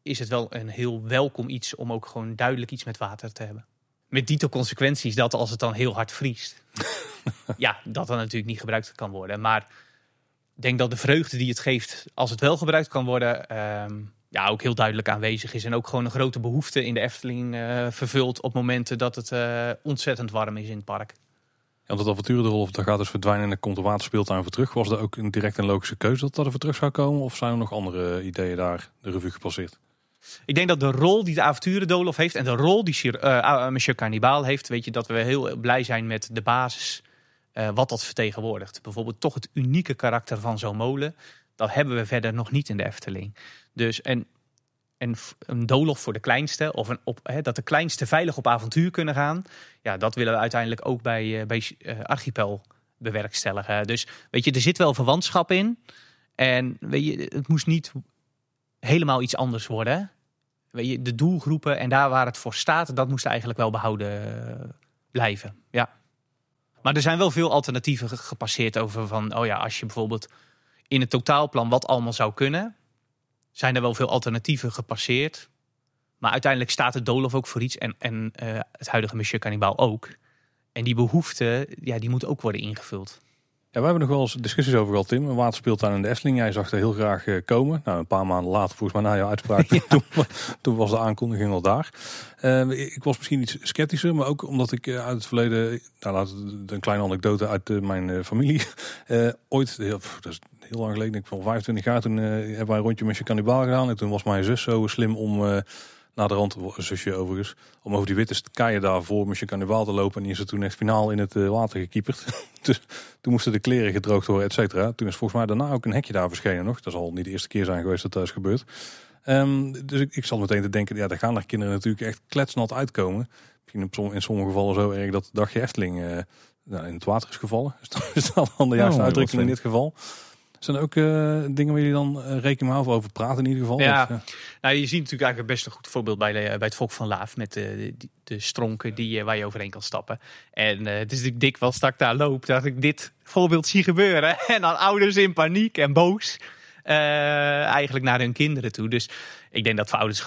C: is het wel een heel welkom iets om ook gewoon duidelijk iets met water te hebben. Met dito consequenties dat als het dan heel hard vriest, ja, dat dan natuurlijk niet gebruikt kan worden. Maar denk dat de vreugde die het geeft als het wel gebruikt kan worden, ehm, ja, ook heel duidelijk aanwezig is. En ook gewoon een grote behoefte in de Efteling uh, vervult op momenten dat het uh, ontzettend warm is in het park.
A: Ja, want het avonturendolf dat gaat dus verdwijnen en dan komt de waterspeeltuin voor terug. Was er ook een direct en logische keuze dat dat er voor terug zou komen? Of zijn er nog andere ideeën daar de revue gepasseerd?
C: Ik denk dat de rol die de avonturendolf heeft en de rol die uh, Monsieur Carnival heeft, weet je, dat we heel blij zijn met de basis uh, wat dat vertegenwoordigt. Bijvoorbeeld toch het unieke karakter van zo'n molen. Dat hebben we verder nog niet in de Efteling. Dus en, en een doolhof voor de kleinste, of een op, hè, dat de kleinste veilig op avontuur kunnen gaan. Ja, dat willen we uiteindelijk ook bij, uh, bij uh, Archipel bewerkstelligen. Dus weet je, er zit wel verwantschap in. En weet je, het moest niet helemaal iets anders worden. Weet je, de doelgroepen en daar waar het voor staat, dat moest eigenlijk wel behouden blijven. Ja. Maar er zijn wel veel alternatieven gepasseerd over van, oh ja, als je bijvoorbeeld in het totaalplan wat allemaal zou kunnen, zijn er wel veel alternatieven gepasseerd. Maar uiteindelijk staat het Dolof ook voor iets en, en uh, het huidige Monsieur Cannibal ook. En die behoefte, ja, die moet ook worden ingevuld.
A: Ja, we hebben nog wel eens discussies over gehad, Tim. Een waterspeeltuin in de Efteling. Jij zag er heel graag uh, komen. Nou, een paar maanden later, volgens mij na jouw uitspraak, toen, toen, was de aankondiging al daar. Uh, ik was misschien iets sceptischer, maar ook omdat ik uh, uit het verleden, nou laat een kleine anekdote uit mijn familie, ooit, heel, dat is heel lang geleden, ik van 25 jaar, toen hebben wij een rondje met je kannibaal gedaan. En toen was mijn zus zo slim om naar de rand, zusje overigens, om over die witte keien daar voor Monsieur Carnival te lopen. En die is er toen echt finaal in het eh, water gekieperd. dus toen moesten de kleren gedroogd worden, et cetera. Toen is volgens mij daarna ook een hekje daar verschenen nog. Dat zal niet de eerste keer zijn geweest dat dat is gebeurd. Um, dus ik, ik zat meteen te denken, ja, daar gaan de kinderen natuurlijk echt kletsnat uitkomen. Misschien in sommige gevallen zo erg dat de dagje Efteling uh, nou, in het water is gevallen. Is dat dan de juiste oh, uitdrukking in dit geval? Zijn er ook uh, dingen waar jullie dan uh, rekening mee over praten in ieder geval?
C: Ja, of, ja. nou, je ziet natuurlijk eigenlijk best een goed voorbeeld bij, de, bij het volk van Laaf. Met de, de, de stronken die, waar je overheen kan stappen. En het is natuurlijk dik wel stak daar loop dat ik dit voorbeeld zie gebeuren. en dan ouders in paniek en boos. eigenlijk naar hun kinderen toe. Dus ik denk dat voor ouders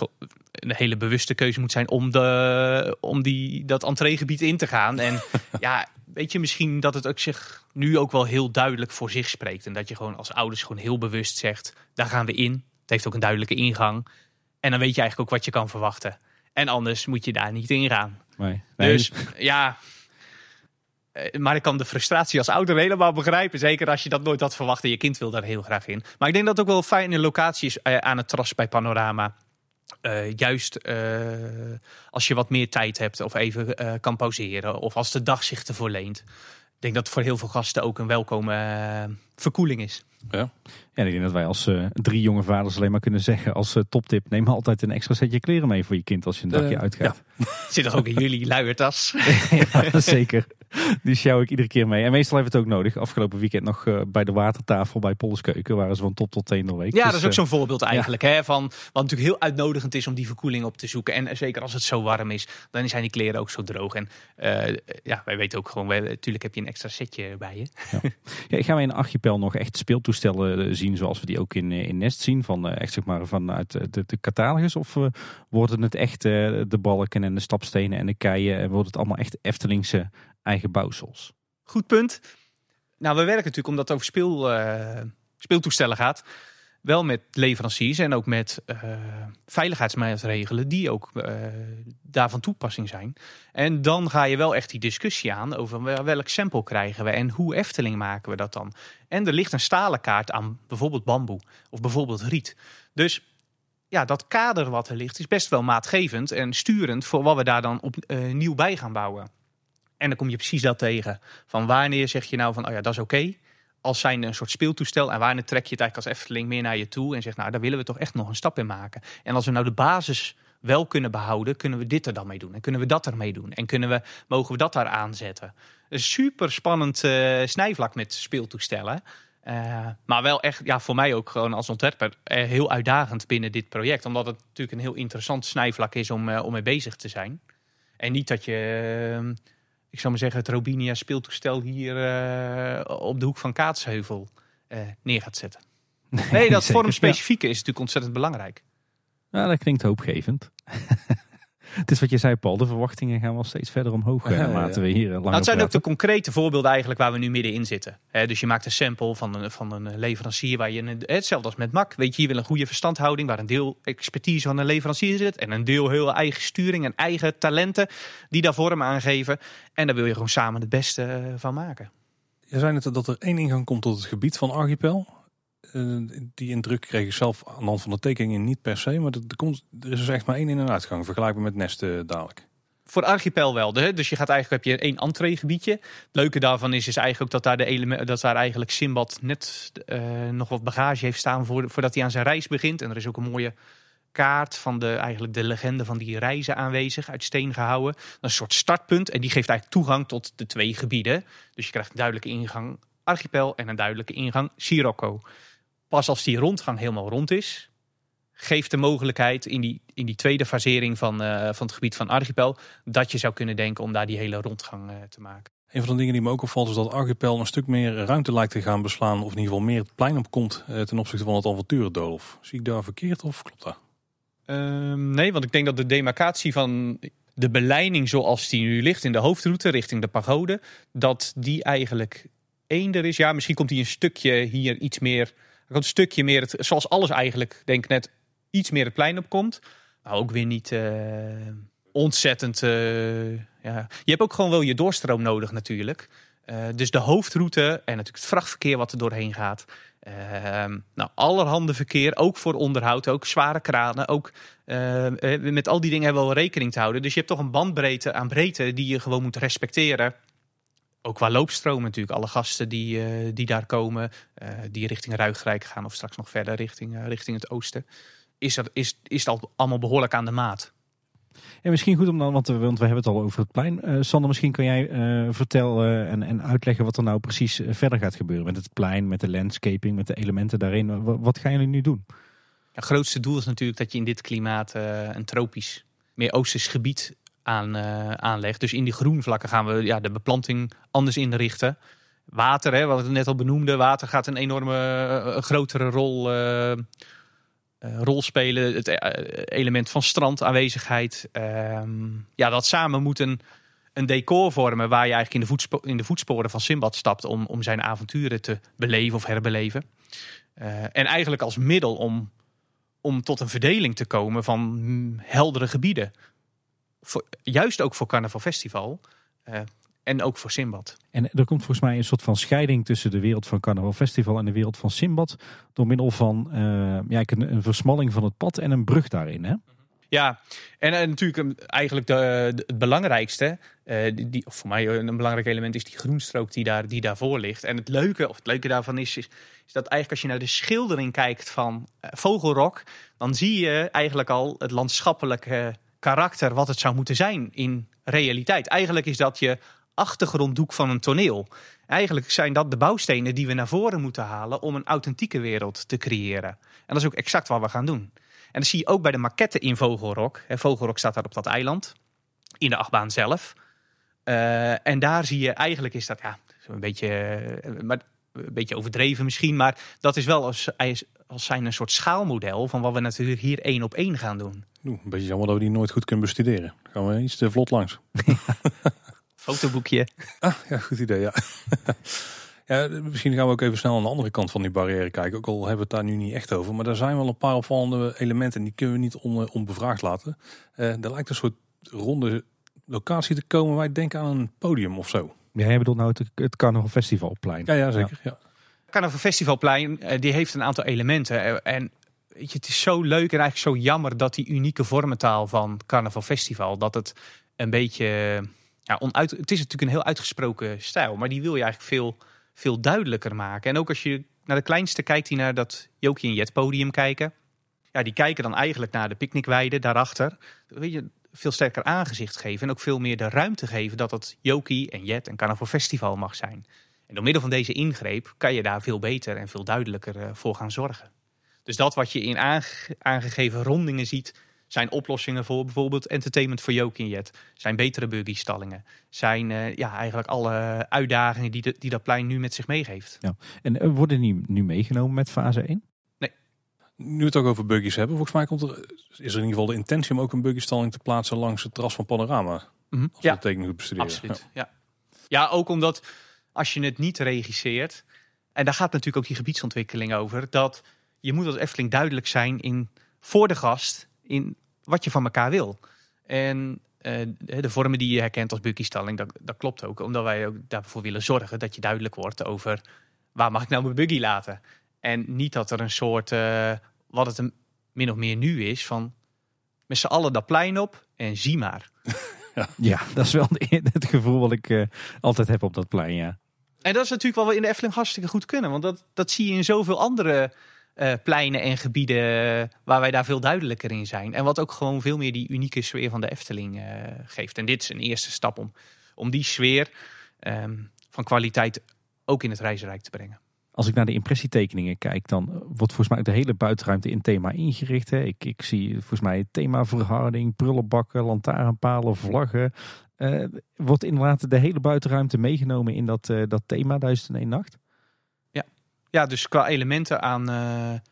C: een hele bewuste keuze moet zijn om, de, om die, dat entreegebied in te gaan. En ja, weet je misschien dat het ook zich nu ook wel heel duidelijk voor zich spreekt. En dat je gewoon als ouders gewoon heel bewust zegt, daar gaan we in. Het heeft ook een duidelijke ingang. En dan weet je eigenlijk ook wat je kan verwachten. En anders moet je daar niet in gaan.
B: Nee.
C: Dus ja, eh, maar ik kan de frustratie als ouder helemaal begrijpen. Zeker als je dat nooit had verwacht en je kind wil daar heel graag in. Maar ik denk dat het ook wel een fijne locatie is eh, aan het terras bij Panorama. Uh, juist uh, als je wat meer tijd hebt of even uh, kan pauzeren. Of als de dag zich ervoor leent. Ik denk dat het voor heel veel gasten ook een welkome verkoeling is.
B: Ja. ja, ik denk dat wij als drie jonge vaders alleen maar kunnen zeggen als toptip. Neem altijd een extra setje kleren mee voor je kind als je een dagje uitgaat.
C: Ja. Zit er ook in jullie luiertas?
B: ja, zeker. Die sjouw ik iedere keer mee. En meestal hebben we het ook nodig. Afgelopen weekend nog uh, bij de watertafel bij Polleskeuken waren ze van top tot teen week.
C: Ja, dus, dat is ook zo'n voorbeeld eigenlijk. Hè, van, wat natuurlijk heel uitnodigend is om die verkoeling op te zoeken. En zeker als het zo warm is, dan zijn die kleren ook zo droog. En uh, ja, wij weten ook gewoon, natuurlijk heb je een extra setje bij je.
B: Ja. ja gaan wij in Archipel nog echt speeltoestellen zien zoals we die ook in, in Nest zien? Van echt zeg maar vanuit de, de catalogus? Of worden het echt de balken en de stapstenen en de keien? En wordt het allemaal echt Eftelingse eigen bouwsels?
C: Goed punt. Nou, we werken natuurlijk omdat het over speel, uh, speeltoestellen gaat. Wel met leveranciers en ook met uh, veiligheidsmaatregelen die ook uh, daar van toepassing zijn. En dan ga je wel echt die discussie aan over welk sample krijgen we en hoe Efteling maken we dat dan. En er ligt een stalen kaart aan bijvoorbeeld bamboe of bijvoorbeeld riet. Dus ja, dat kader wat er ligt is best wel maatgevend en sturend voor wat we daar dan op, uh, nieuw bij gaan bouwen. En dan kom je precies dat tegen. Van wanneer zeg je nou van, oh ja, dat is oké. als zijn een soort speeltoestel. En wanneer trek je het eigenlijk als Efteling meer naar je toe. En zegt, nou, daar willen we toch echt nog een stap in maken. En als we nou de basis wel kunnen behouden, kunnen we dit er dan mee doen. En kunnen we dat ermee doen. En kunnen we, mogen we dat daar aanzetten. Een super spannend uh, snijvlak met speeltoestellen. Uh, maar wel echt, ja, voor mij ook gewoon als ontwerper uh, heel uitdagend binnen dit project. Omdat het natuurlijk een heel interessant snijvlak is om, om mee bezig te zijn. En niet dat je ik zou maar zeggen, het Robinia speeltoestel hier uh, op de hoek van Kaatsheuvel uh, neer gaat zetten. Nee, dat vormspecifieke ja. is natuurlijk ontzettend belangrijk.
B: Ja, dat klinkt hoopgevend. Het is wat je zei, Paul. De verwachtingen gaan wel steeds verder omhoog. Ja, laten we hier
C: nou, Het zijn ook de concrete voorbeelden eigenlijk waar we nu middenin zitten. dus je maakt een sample van een, van een leverancier waar je... hetzelfde als met MAC. Weet je, je wil een goede verstandhouding waar een deel expertise van een leverancier zit. En een deel heel eigen sturing en eigen talenten die daar vorm aangeven. En daar wil je gewoon samen het beste eh, van maken.
A: Je zei net dat er één ingang komt tot het gebied van Archipel. Uh, die indruk kreeg ik zelf aan de hand van de tekeningen niet per se. Maar er, komt, er is dus echt maar één in- en uitgang. Vergelijkbaar met Nesten dadelijk.
C: Voor Archipel wel. Dus je gaat eigenlijk, heb je één entreegebiedje. Het leuke daarvan is, is eigenlijk dat daar, de element, dat daar eigenlijk Simbad net uh, nog wat bagage heeft staan voor, voordat hij aan zijn reis begint. En er is ook een mooie kaart van de, eigenlijk de legende van die reizen aanwezig, uit steen gehouden. Een soort startpunt en die geeft eigenlijk toegang tot de twee gebieden. Dus je krijgt een duidelijke ingang Archipel en een duidelijke ingang Sirocco. Pas als die rondgang helemaal rond is, geeft de mogelijkheid in die, in die tweede fasering van, uh, van het gebied van Archipel, dat je zou kunnen denken om daar die hele rondgang uh, te maken.
A: Een van de dingen die me ook opvalt is dat Archipel een stuk meer ruimte lijkt te gaan beslaan, of in ieder geval meer het plein op komt uh, ten opzichte van het avonturendolf. Zie ik daar verkeerd of klopt dat?
C: Ehm, nee, want ik denk dat de demarcatie van de beleiding zoals die nu ligt in de hoofdroute richting de pagode, dat die eigenlijk eender is. Ja, misschien komt die een stukje hier iets meer een stukje meer, het, zoals alles eigenlijk, denk ik net, iets meer het plein op komt. Ook weer niet uh, ontzettend. Uh, ja. Je hebt ook gewoon wel je doorstroom nodig natuurlijk. Uh, dus de hoofdroute en natuurlijk het vrachtverkeer wat er doorheen gaat. nou, allerhande verkeer, ook voor onderhoud, ook zware kranen. Ook met al die dingen hebben we wel rekening te houden. Dus je hebt toch een bandbreedte aan breedte die je gewoon moet respecteren ook qua loopstroom natuurlijk. Alle gasten die, uh, die daar komen, uh, die richting Ruigrijk gaan of straks nog verder richting, uh, richting het oosten. Is, dat, is, is dat allemaal behoorlijk aan de maat.
B: En misschien goed om dan, want we, want we hebben het al over het plein. Sander, misschien kan jij vertellen en, en uitleggen wat er nou precies verder gaat gebeuren met het plein, met de landscaping, met de elementen daarin. Wat, wat gaan jullie nu doen?
C: Het grootste doel is natuurlijk dat je in dit klimaat een tropisch, meer oosters gebied aan, uh, aanlegt. Dus in die groenvlakken gaan we ja, de beplanting anders inrichten. Water, hè, wat we net al benoemden, water gaat een enorme uh, grotere rol, uh, rol spelen. Het element van strandaanwezigheid. Ehm, ja, dat samen moet een, een decor vormen waar je eigenlijk in de, in de voetsporen van Simbad stapt om, om zijn avonturen te beleven of herbeleven. en eigenlijk als middel om, om tot een verdeling te komen van hm, heldere gebieden juist ook voor Carnaval Festival. Uh, en ook voor Simbad.
B: En er komt volgens mij een soort van scheiding tussen de wereld van Carnaval Festival en de wereld van Simbad. Door middel van uh, ja, een, een, versmalling van het pad en een brug daarin. Hè?
C: Ja, en, en natuurlijk eigenlijk de, de, het belangrijkste, uh, die, voor mij een belangrijk element is die groenstrook die, daar, die daarvoor ligt. En het leuke, of het leuke daarvan is, is, is dat eigenlijk als je naar de schildering kijkt van Vogelrok, dan zie je eigenlijk al het landschappelijke karakter wat het zou moeten zijn in realiteit. Eigenlijk is dat je achtergronddoek van een toneel. Eigenlijk zijn dat de bouwstenen die we naar voren moeten halen om een authentieke wereld te creëren. En dat is ook exact wat we gaan doen. En dat zie je ook bij de maquette in Vogelrok. Vogelrok staat daar op dat eiland, in de achtbaan zelf. Uh, en daar zie je eigenlijk is dat ja, een beetje, eh, maar een beetje overdreven misschien, maar dat is wel als, als zijn een soort schaalmodel van wat we natuurlijk hier één op één gaan doen.
A: Een beetje jammer dat we die nooit goed kunnen bestuderen. Gaan we iets te vlot langs.
C: Fotoboekje.
A: Ah, ja, goed idee, ja. ja. Misschien gaan we ook even snel aan de andere kant van die barrière kijken. Ook al hebben we het daar nu niet echt over. Maar er zijn wel een paar opvallende elementen. En die kunnen we niet on, onbevraagd laten. Uh, er lijkt een soort ronde locatie te komen. Wij denken aan een podium of zo.
B: Ja, jij bedoelt nou het, het Carnaval Festivalplein.
A: Ja, ja zeker. Ja.
C: Carnaval Festivalplein eh, die heeft een aantal elementen. Eh, en weet je, het is zo leuk en eigenlijk zo jammer dat die unieke vormentaal van Carnaval Festival, dat het een beetje, ja, onuit, het is natuurlijk een heel uitgesproken stijl, maar die wil je eigenlijk veel, veel duidelijker maken. En ook als je naar de kleinste kijkt, die naar dat Jokie en Jet podium kijken, ja, die kijken dan eigenlijk naar de picknickweide daarachter. Weet je, veel sterker aangezicht geven. En ook veel meer de ruimte geven dat het Joki en Jet een carnaval festival mag zijn. En door middel van deze ingreep kan je daar veel beter en veel duidelijker eh, voor gaan zorgen. Dus dat wat je in aangegeven rondingen ziet, zijn oplossingen voor bijvoorbeeld entertainment voor Joki en Jet. Zijn betere buggy-stallingen. Zijn uh, ja, eigenlijk alle uitdagingen die, die dat plein nu met zich meegeeft.
B: Ja. En uh, worden die nu meegenomen met fase 1?
A: Nu we het ook over buggies hebben, volgens mij komt er, is er in ieder geval de intentie om ook een buggystalling te plaatsen langs het terras van Panorama.
C: Mm
A: Als ja. we de tekening goed bestuderen.
C: Absoluut, ja. ja. ook omdat als je het niet regisseert, en daar gaat natuurlijk ook die gebiedsontwikkeling over, dat je moet als Efteling duidelijk zijn in, voor de gast in wat je van elkaar wil. En uh, de vormen die je herkent als buggystalling, dat, dat klopt ook. Omdat wij ook daarvoor willen zorgen dat je duidelijk wordt over waar mag ik nou mijn buggy laten. En niet dat er een soort uh, wat het een, min of meer nu is, van met z'n allen dat plein op en zie maar.
B: Ja, dat is wel het gevoel wat ik uh, altijd heb op dat plein, ja.
C: En dat is natuurlijk wel in de Efteling hartstikke goed kunnen. Want dat, dat zie je in zoveel andere uh, pleinen en gebieden waar wij daar veel duidelijker in zijn. En wat ook gewoon veel meer die unieke sfeer van de Efteling uh, geeft. En dit is een eerste stap om, om die sfeer um, van kwaliteit ook in het reizenrijk te brengen.
B: Als ik naar de impressietekeningen kijk, dan wordt volgens mij de hele buitenruimte in thema ingericht. Hè. Ik, ik zie volgens mij themaverharding, prullenbakken, lantaarnpalen, vlaggen. Uh, wordt inderdaad de hele buitenruimte meegenomen in dat, uh, dat thema 1001 Nacht?
C: Ja. ja, dus qua elementen aan uh,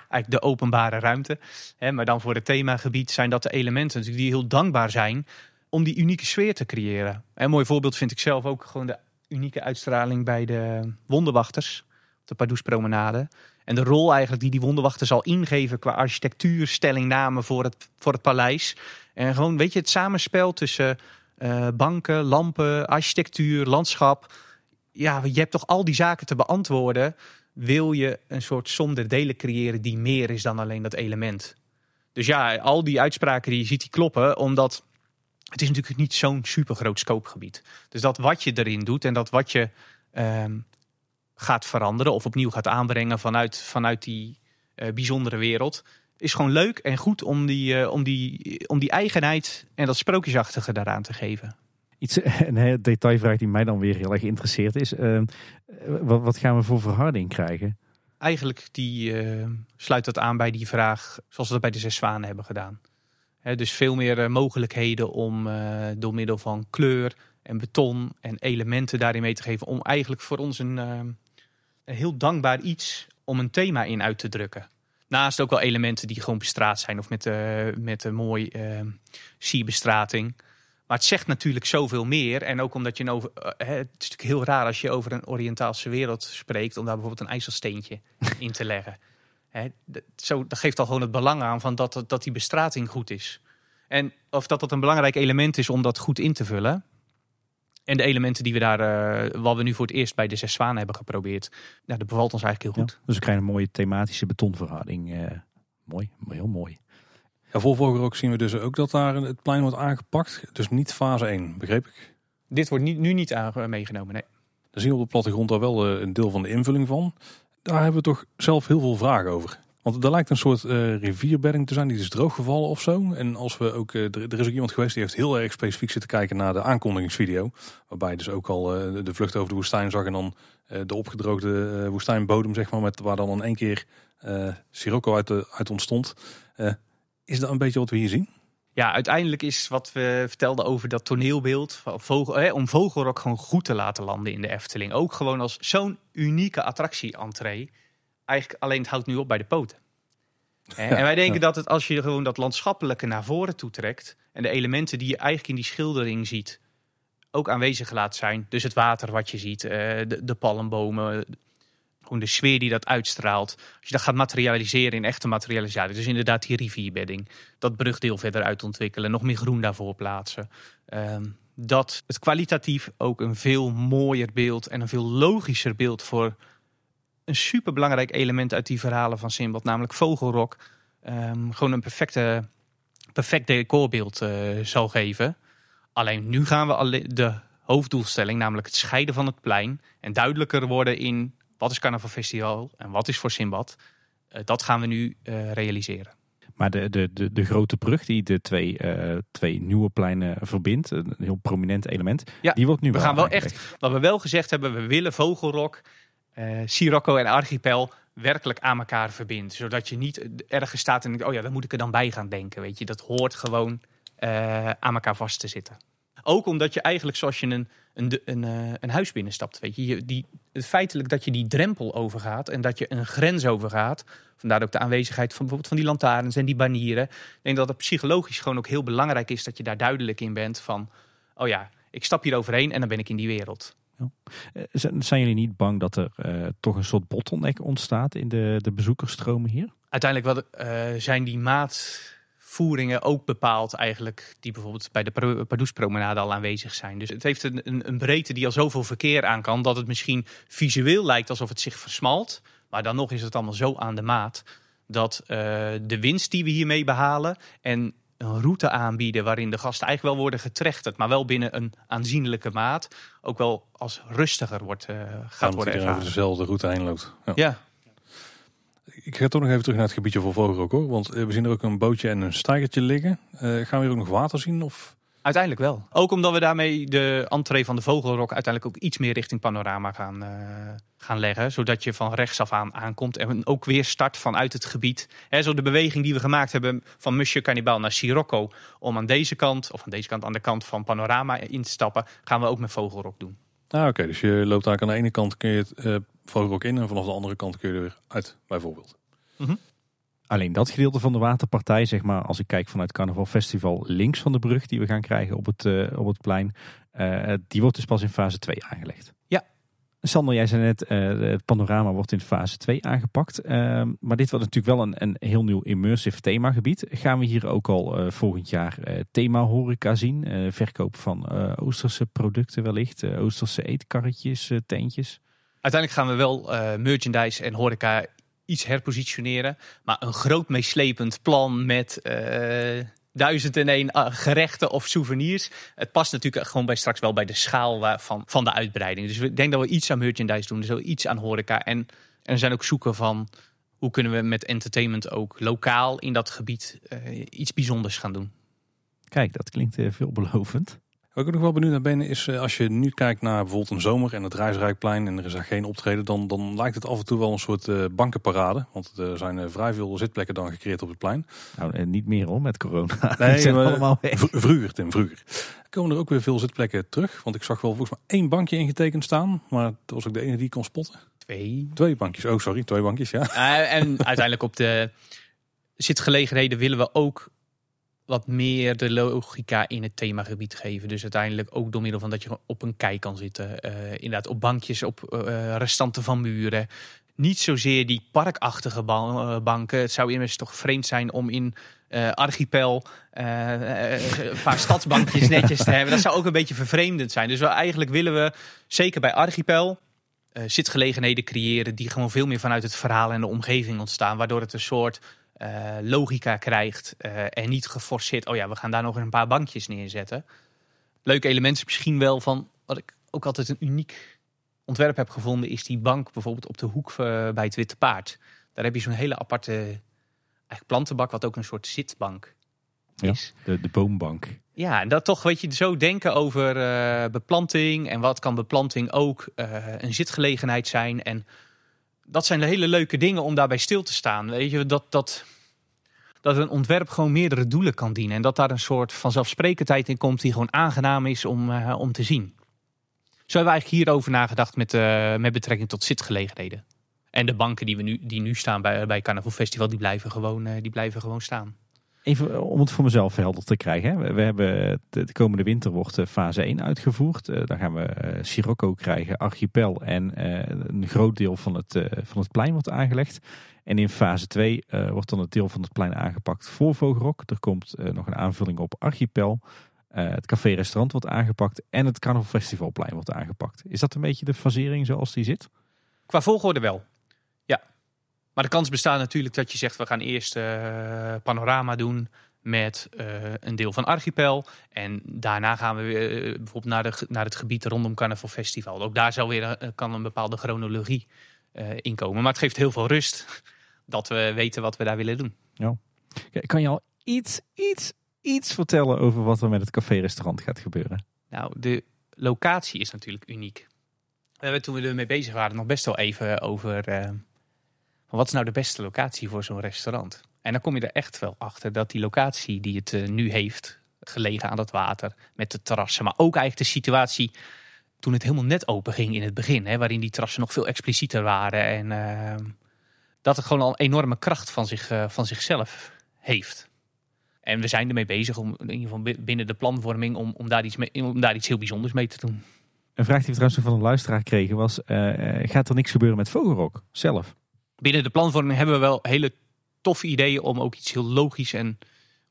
C: eigenlijk de openbare ruimte. Hè, maar dan voor het themagebied zijn dat de elementen natuurlijk die heel dankbaar zijn om die unieke sfeer te creëren. En een mooi voorbeeld vind ik zelf ook gewoon de unieke uitstraling bij de wonderwachters de Pardoespromenade. En de rol eigenlijk die die wonderwachter zal ingeven qua architectuur, stellingname voor het, voor het paleis. En gewoon, weet je, het samenspel tussen uh, banken, lampen, architectuur, landschap. Ja, je hebt toch al die zaken te beantwoorden. Wil je een soort som der delen creëren die meer is dan alleen dat element? Dus ja, al die uitspraken die je ziet, die kloppen, omdat het is natuurlijk niet zo'n supergroot scopegebied. Dus dat wat je erin doet en dat wat je um, gaat veranderen of opnieuw gaat aanbrengen vanuit, vanuit die uh, bijzondere wereld. Is gewoon leuk en goed om die, uh, om, die, om die eigenheid en dat sprookjesachtige daaraan te geven.
B: Iets, een detailvraag die mij dan weer heel erg geïnteresseerd is. Uh, wat, wat, gaan we voor verharding krijgen?
C: Eigenlijk die, sluit dat aan bij die vraag zoals we dat bij de Zes Zwanen hebben gedaan. dus veel meer mogelijkheden om door middel van kleur en beton en elementen daarin mee te geven. Om eigenlijk voor ons een, een heel dankbaar iets om een thema in uit te drukken. Naast ook wel elementen die gewoon bestraat zijn of met, uh, met een mooi uh, sierbestrating. Maar het zegt natuurlijk zoveel meer. En ook omdat je over. Uh, het is natuurlijk heel raar als je over een Oriëntaalse wereld spreekt. om daar bijvoorbeeld een ijzelsteentje in te leggen. Hè, zo, dat geeft al gewoon het belang aan van dat, dat die bestrating goed is. En of dat dat een belangrijk element is om dat goed in te vullen. En de elementen die we daar, uh, wat we nu voor het eerst bij de Zes Zwanen hebben geprobeerd, ja, dat bevalt ons eigenlijk heel goed.
B: dus we krijgen een mooie thematische betonverhouding. Uh, mooi, heel mooi.
A: Ja, voor ook zien we dus ook dat daar het plein wordt aangepakt. Dus niet fase 1, begreep ik?
C: Dit wordt niet, nu niet aan, meegenomen, nee.
A: Dan zien we op de plattegrond daar wel een deel van de invulling van. Daar hebben we toch zelf heel veel vragen over. Want er lijkt een soort uh, rivierbedding te zijn, die is drooggevallen of zo. En als we ook, uh, er, is ook iemand geweest die heeft heel erg specifiek zitten kijken naar de aankondigingsvideo. Waarbij dus ook al uh, de vlucht over de woestijn zag en dan de opgedroogde woestijnbodem, zeg maar, met, waar dan in één keer Sirocco uit, uit ontstond. is dat een beetje wat we hier zien?
C: Ja, uiteindelijk is wat we vertelden over dat toneelbeeld. Vogel, hè, om Vogelrok gewoon goed te laten landen in de Efteling. Ook gewoon als zo'n unieke attractie-entree eigenlijk alleen het houdt nu op bij de poten. en wij denken dat het als je gewoon dat landschappelijke naar voren toetrekt en de elementen die je eigenlijk in die schildering ziet ook aanwezig laat zijn. Dus het water wat je ziet, eh, de, de palmbomen, gewoon de sfeer die dat uitstraalt. Als je dat gaat materialiseren in echte materialisatie, dus inderdaad die rivierbedding, dat brugdeel verder uitontwikkelen, nog meer groen daarvoor plaatsen. Ehm, dat het kwalitatief ook een veel mooier beeld en een veel logischer beeld voor een superbelangrijk element uit die verhalen van Simbad, namelijk Vogelrok, um, gewoon een perfecte, perfect decorbeeld uh, zal geven. Alleen nu gaan we alle, de hoofddoelstelling, namelijk het scheiden van het plein en duidelijker worden in wat is Carnaval Festival en wat is voor Simbad. Uh, dat gaan we nu uh, realiseren.
B: Maar de, de, de, de, grote brug die de twee, uh, twee nieuwe pleinen verbindt, een heel prominent element,
C: ja,
B: die wordt nu
C: we
B: wel
C: gaan wel echt, wat we wel gezegd hebben, we willen Vogelrok uh, Sirocco en Archipel werkelijk aan elkaar verbindt. Zodat je niet ergens staat en denkt, oh ja, daar moet ik er dan bij gaan denken. Weet je, dat hoort gewoon uh, aan elkaar vast te zitten. Ook omdat je eigenlijk, zoals je een, een, een, uh, een huis binnenstapt, weet je, die, feitelijk dat je die drempel overgaat en dat je een grens overgaat. Vandaar ook de aanwezigheid van bijvoorbeeld van die lantaarns en die banieren. Ik denk dat het psychologisch gewoon ook heel belangrijk is dat je daar duidelijk in bent van, oh ja, ik stap hier overheen en dan ben ik in die wereld.
B: Eh, zijn jullie niet bang dat er uh, toch een soort bottleneck ontstaat in de, de bezoekersstromen hier?
C: Uiteindelijk wel, uh, zijn die maatvoeringen ook bepaald eigenlijk, die bijvoorbeeld bij de Pardoespromenade al aanwezig zijn. Dus het heeft een, een, een, breedte die al zoveel verkeer aan kan, dat het misschien visueel lijkt alsof het zich versmalt. Maar dan nog is het allemaal zo aan de maat dat de winst die we hiermee behalen en een route aanbieden waarin de gasten eigenlijk wel worden getrechterd, maar wel binnen een aanzienlijke maat, ook wel als rustiger wordt, uh, gaat worden ervaren. over
A: dezelfde route heen loopt.
C: Ja. ja.
A: Ik ga toch nog even terug naar het gebiedje voor Vogelrok hoor, want eh, we zien er ook een bootje en een stijgertje liggen. Uh, gaan we hier ook nog water zien? Of?
C: Uiteindelijk wel. Ook omdat we daarmee de entree van de Vogelrok uiteindelijk ook iets meer richting panorama gaan, uh, gaan leggen. Zodat je van rechtsaf aan aankomt en ook weer start vanuit het gebied. He, zo de beweging die we gemaakt hebben van Musje Cannibal naar Sirocco. Om aan deze kant, of aan deze kant, aan de kant van panorama in te stappen, gaan we ook met Vogelrok doen.
A: Ah, Oké, dus je loopt eigenlijk aan de ene kant kun je het uh, Vogelrok in en vanaf de andere kant kun je er weer uit, bijvoorbeeld.
B: Mm Alleen dat gedeelte van de waterpartij, zeg maar, als ik kijk vanuit Carnaval Festival links van de brug die we gaan krijgen op het, uh, op het plein, uh, die wordt dus pas in fase 2 aangelegd.
C: Ja.
B: Sander, jij zei net, uh, het panorama wordt in fase 2 aangepakt. Ehm, maar dit wordt natuurlijk wel een, een heel nieuw immersive themagebied. Gaan we hier ook al volgend jaar thema horeca zien? verkoop van Oosterse producten wellicht, Oosterse eetkarretjes, tentjes?
C: Uiteindelijk gaan we wel merchandise en horeca iets herpositioneren. Maar een groot meeslepend plan met uh, duizend en één eh, gerechten of souvenirs. Het past natuurlijk gewoon bij straks wel bij de schaal van, van de uitbreiding. Dus we denken dat we iets aan merchandise doen, dus iets aan horeca. En, en er zijn ook zoeken van hoe kunnen we met entertainment ook lokaal in dat gebied uh, iets bijzonders gaan doen.
B: Kijk, dat klinkt veelbelovend.
A: Wat ik nog wel benieuwd naar ben, is eh, als je nu kijkt naar bijvoorbeeld een zomer en het Reisrijkplein en er is er geen optreden, dan, dan lijkt het af en toe wel een soort uh, bankenparade. Want er zijn uh, vrij veel zitplekken dan gecreëerd op het plein.
B: Nou, niet meer hoor, met corona. Nee, zijn allemaal weg.
A: Vroeger, Tim, vroeger. Komen er ook weer veel zitplekken terug? Want ik zag wel volgens mij één bankje ingetekend staan, maar dat was ook de enige die ik kon spotten.
C: Twee.
A: Twee bankjes, oh sorry, twee bankjes, ja.
C: en uiteindelijk op de zitgelegenheden willen we ook wat meer de logica in het themagebied geven. Dus uiteindelijk ook door middel van dat je op een kei kan zitten. Uh, inderdaad, op bankjes, op uh, restanten van muren. Niet zozeer die parkachtige ban banken. Het zou immers toch vreemd zijn om in uh, archipel een paar stadsbankjes netjes te hebben. Dat zou ook een beetje vervreemdend zijn. Dus we, eigenlijk willen we, zeker bij archipel, zitgelegenheden creëren die gewoon veel meer vanuit het verhaal en de omgeving ontstaan. Waardoor het een soort uh, logica krijgt uh, en niet geforceerd, oh ja, we gaan daar nog een paar bankjes neerzetten. Leuk element is misschien wel van, wat ik ook altijd een uniek ontwerp heb gevonden, is die bank bijvoorbeeld op de hoek uh, bij het Witte Paard. Daar heb je zo'n hele aparte eigenlijk plantenbak, wat ook een soort zitbank
B: Ja.
C: is.
B: De, de boombank.
C: Ja, en dat toch, weet je, zo denken over eh, beplanting en wat kan beplanting ook eh, een zitgelegenheid zijn. En dat zijn hele leuke dingen om daarbij stil te staan. Weet je, dat, dat, dat een ontwerp gewoon meerdere doelen kan dienen. En dat daar een soort vanzelfsprekendheid in komt die gewoon aangenaam is om, eh, om te zien. Zo hebben we eigenlijk hierover nagedacht met, eh, met betrekking tot zitgelegenheden. En de banken die, we nu, die nu staan bij, bij Carnaval Festival, die blijven gewoon, eh, die blijven gewoon staan.
B: Even om het voor mezelf helder te krijgen. Hè. We, hebben de, de komende winter wordt eh, fase 1 uitgevoerd. Eh, dan gaan we eh, Sirocco krijgen, Archipel en eh, een groot deel van het, eh, van het plein wordt aangelegd. En in fase 2 eh, wordt dan het deel van het plein aangepakt voor Vogelrok. Er komt eh, nog een aanvulling op Archipel. Eh, het café-restaurant wordt aangepakt en het Carnaval Festivalplein wordt aangepakt. Is dat een beetje de fasering zoals die zit?
C: Qua volgorde wel. Ja. Maar de kans bestaat natuurlijk dat je zegt: we gaan eerst eh, panorama doen met eh, een deel van Archipel. En daarna gaan we weer, eh, bijvoorbeeld naar, de, naar het gebied rondom Carnaval Festival. Ook daar zou weer, kan een bepaalde chronologie eh inkomen. Maar het geeft heel veel rust dat we weten wat we daar willen doen.
B: Kan je al iets, iets, iets vertellen over wat er met het café-restaurant gaat gebeuren?
C: Nou, de locatie is natuurlijk uniek. We hebben toen we ermee bezig waren nog best wel even over... wat is nou de beste locatie voor zo'n restaurant? En dan kom je er echt wel achter dat die locatie die het eh, nu heeft... gelegen aan het water, met de terrassen... maar ook eigenlijk de situatie toen het helemaal net open ging in het begin... Hè, waarin die terrassen nog veel explicieter waren... en eh, dat het gewoon al enorme kracht van, zich, eh, van zichzelf heeft. En we zijn ermee bezig om in ieder geval bi- binnen de planvorming om, om, daar, iets mee, om daar iets heel bijzonders mee te doen.
B: Een vraag die we trouwens van een luisteraar kregen was: eh, gaat er niks gebeuren met Vogelrok zelf?
C: Binnen de planvorming hebben we wel hele toffe ideeën om ook iets heel logisch en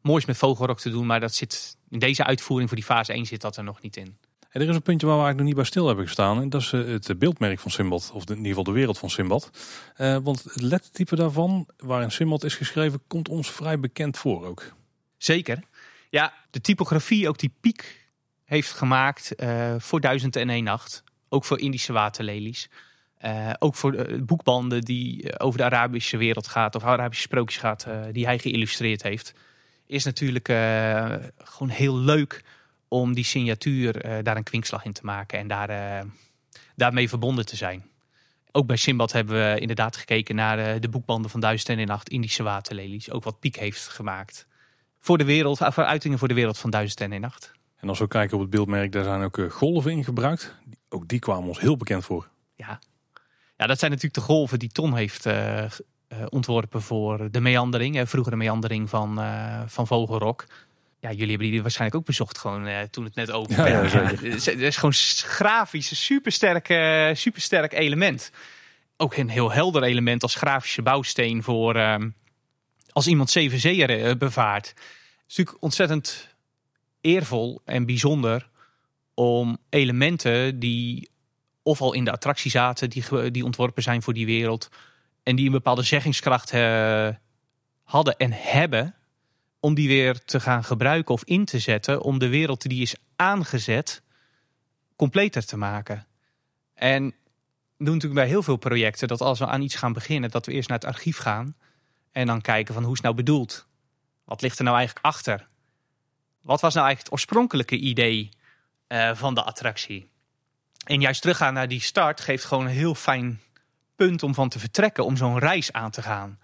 C: moois met vogelrok te doen. Maar dat zit in deze uitvoering voor die fase 1 zit dat er nog niet in.
A: En er is een puntje waar we eigenlijk nog niet bij stil hebben gestaan. En dat is eh, het beeldmerk van Simbad. Of in ieder geval de wereld van Simbad. Eh, want het lettertype daarvan, waarin Simbad is geschreven, komt ons vrij bekend voor ook.
C: Zeker. Ja, de typografie ook die piek heeft gemaakt eh, voor Duizend en Nacht. Ook voor Indische waterlelies. Eh, ook voor de boekbanden die eh, over de Arabische wereld gaat. Of Arabische sprookjes gaat. eh, die hij geïllustreerd heeft. Is natuurlijk eh, gewoon heel leuk om die signatuur eh, daar een kwinkslag in te maken. En daar, eh, daarmee verbonden te zijn. Ook bij Simbad hebben we inderdaad gekeken naar eh, de boekbanden van Duizend en Nacht. Indische waterlelies. Ook wat Piek heeft gemaakt voor de wereld, voor uitingen voor de wereld van Duizend en Nacht.
A: En als we kijken op het beeldmerk, daar zijn ook eh, golven in gebruikt. Ook die kwamen ons heel bekend voor.
C: Ja. Ja, dat zijn natuurlijk de golven die Ton heeft eh, eh, ontworpen voor de meandering, hè, vroegere meandering van, eh, van Vogelrok. Ja, jullie hebben die waarschijnlijk ook bezocht gewoon eh, toen het net open
A: Ja, ja,
C: werd.
A: zeker.
C: het is- het is gewoon s- grafisch een supersterk, supersterk element. Ook een heel helder element als grafische bouwsteen voor ehm, als iemand zeven zeeën bevaart. Het is natuurlijk ontzettend eervol en bijzonder om elementen die of al in de attractie zaten, die, die ontworpen zijn voor die wereld. En die een bepaalde zeggingskracht eh, hadden en hebben. Om die weer te gaan gebruiken of in te zetten. Om de wereld die is aangezet completer te maken. En doen natuurlijk bij heel veel projecten dat als we aan iets gaan beginnen, dat we eerst naar het archief gaan. En dan kijken van hoe is nou bedoeld? Wat ligt er nou eigenlijk achter? Wat was nou eigenlijk het oorspronkelijke idee eh, van de attractie? En juist teruggaan naar die start geeft gewoon een heel fijn punt om van te vertrekken, om zo'n reis aan te gaan.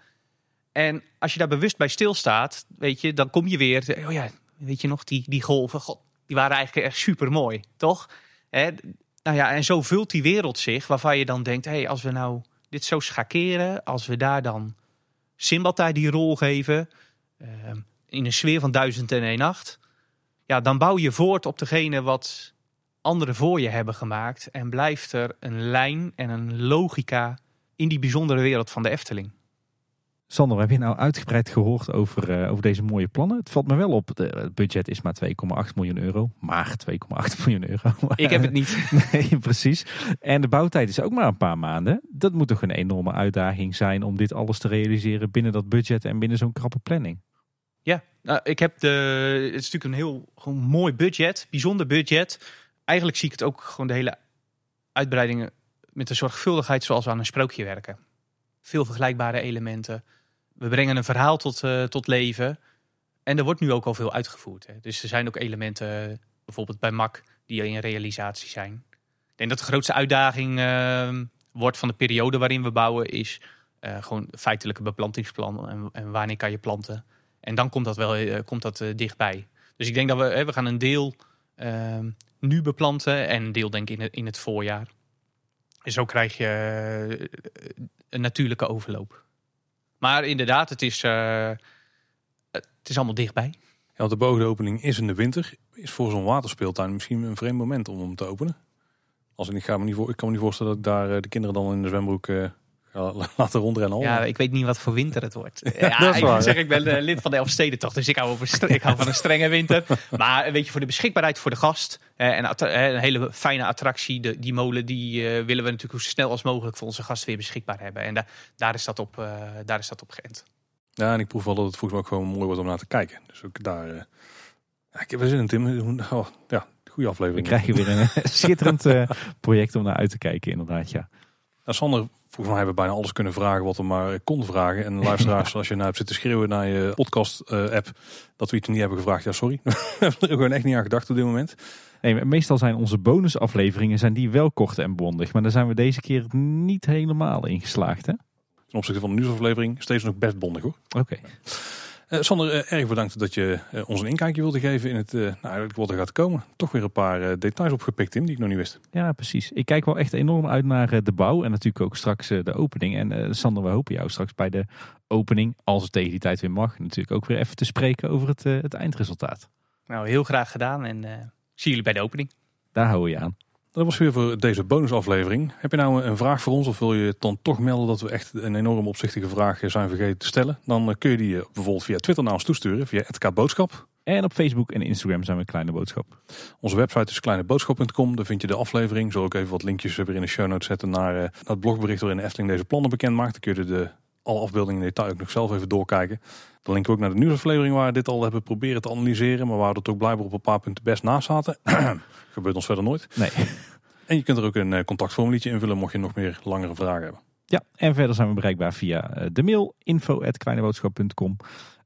C: En als je daar bewust bij stilstaat, weet je, dan kom je weer. Oh ja, weet je nog, die, die golven, god, die waren eigenlijk echt super mooi, toch? Hè? Nou ja, en zo vult die wereld zich, waarvan je dan denkt: hé, hey, als we nou dit zo schakeren, als we daar dan Simbad die rol geven, eh, in een sfeer van duizend en één nacht, ja, dan bouw je voort op degene wat anderen voor je hebben gemaakt. En blijft er een lijn en een logica in die bijzondere wereld van de Efteling.
B: Sander, heb je nou uitgebreid gehoord over, eh, over deze mooie plannen? Het valt me wel op, de- het budget is maar 2,8 miljoen euro. Maar 2,8 miljoen euro.
C: Ik heb het niet.
B: Nee, precies. En de bouwtijd is ook maar een paar maanden. Dat moet toch een enorme uitdaging zijn om dit alles te realiseren binnen dat budget en binnen zo'n krappe planning.
C: Ja, nou, ik heb de. Het is natuurlijk een heel mooi budget, bijzonder budget. Eigenlijk zie ik het ook gewoon de hele uitbreidingen met de zorgvuldigheid zoals we aan een sprookje werken. veel vergelijkbare elementen. We brengen een verhaal tot, uh, tot leven. En er wordt nu ook al veel uitgevoerd. Hè. Dus er zijn ook elementen, bijvoorbeeld bij MAC, die in realisatie zijn. Ik denk dat de grootste uitdaging uh, wordt van de periode waarin we bouwen, is uh, gewoon feitelijke beplantingsplan. En, en, wanneer kan je planten? En dan komt dat wel komt dat, dichtbij. Dus ik denk dat we, we gaan een deel ehm, nu beplanten en deel denk ik in het, in het voorjaar. Zo krijg je een natuurlijke overloop. Maar inderdaad, het is, uh, het is allemaal dichtbij.
A: Want de beoogde opening is in de winter. Is voor zo'n waterspeeltuin misschien een vreemd moment om hem te openen? Als ik, ga me niet voor, ik kan me niet voorstellen dat ik daar eh, de kinderen dan in de zwembroek laten rondrennen.
C: Ja, ik weet niet wat voor winter het wordt. Ja, dat is ik zeg, ik ben lid van de Elfstedentocht, dus ik hou, over, ik hou van een strenge winter. Maar weet je, voor de beschikbaarheid voor de gast en een hele fijne attractie, de, die molen, die willen we natuurlijk zo snel als mogelijk voor onze gast weer beschikbaar hebben. En da, daar, is dat op, daar is dat op geënt.
A: Ja, en ik proef wel dat het volgens mij ook gewoon mooi wordt om naar te kijken. Dus ook daar. Uh, ja, ik heb er zin in, Tim. Oh, ja, goede aflevering.
B: Dan krijg je weer een schitterend uh, project om naar uit te kijken, inderdaad. Ja.
A: Nou, Sander, volgens mij hebben we bijna alles kunnen vragen wat we maar kon vragen. En luisteraars, als je nou hebt zitten schreeuwen naar je podcast-app dat we iets niet hebben gevraagd, ja, sorry. we hebben er gewoon echt niet aan gedacht op dit moment.
B: Nee, meestal zijn onze bonusafleveringen zijn die wel kort en bondig. Maar daar zijn we deze keer niet helemaal in geslaagd, hè?
A: ten opzichte van de nieuwsaflevering steeds nog best bondig hoor.
B: Oké.
A: Uh, Sander, uh, erg bedankt dat je uh, ons een inkijkje wilde geven in het nou, wat er gaat komen. Toch weer een paar details opgepikt, Tim, die ik nog niet wist.
B: Ja, precies. Ik kijk wel echt enorm uit naar de bouw en natuurlijk ook straks de opening. En Sander, we hopen jou straks bij de opening, als het tegen die tijd weer mag, natuurlijk ook weer even te spreken over het, het eindresultaat.
C: Nou, heel graag gedaan en zie jullie bij de opening.
B: Daar houden we je aan.
A: Dat was weer voor deze bonusaflevering. Heb je nou een vraag voor ons of wil je dan toch melden dat we echt een enorm opzichtige vraag zijn vergeten te stellen? Dan eh, kun je die eh, bijvoorbeeld via Twitter naar ons toesturen, via Boodschap.
B: En op Facebook en Instagram zijn we Kleine Boodschap.
A: Onze website is kleineboodschap.com. Daar vind je de aflevering. Zal ik even wat linkjes weer in de show notes zetten naar, naar het blogbericht waarin Efteling deze plannen bekend maakt. Dan kun je de, alle afbeeldingen in detail ook nog zelf even doorkijken. Dan linken we ook naar de nieuwsaflevering waar we dit al hebben proberen te analyseren. Maar waar we er toch blijkbaar op een paar punten best naast zaten. Gebeurt ons verder nooit.
B: Nee.
A: En je kunt er ook een eh, contactformuliertje invullen mocht je nog meer langere vragen hebben.
B: Ja, en verder zijn we bereikbaar via eh, de mail info.kleineboodschap.com.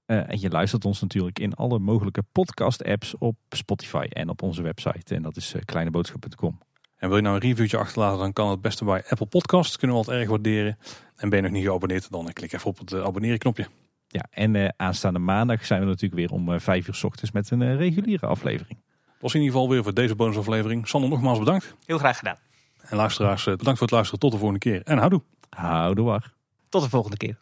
B: Uh, en je luistert ons natuurlijk in alle mogelijke podcast-apps op Spotify en op onze website. En dat is kleineboodschap.com.
A: En wil je nou een reviewtje achterlaten, dan kan het beste bij Apple Podcasts. Kunnen we altijd erg waarderen. En ben je nog niet geabonneerd, dan klik even op het abonneren knopje.
B: Ja, en aanstaande maandag zijn we natuurlijk weer om vijf uur s ochtends met een reguliere aflevering
A: was in ieder geval weer voor deze bonusaflevering. Sander, nogmaals bedankt.
C: Heel graag gedaan.
A: En luisteraars, eh, bedankt voor het luisteren. Tot de volgende keer. En houdoe.
B: Houdoe waar.
C: Tot de volgende keer.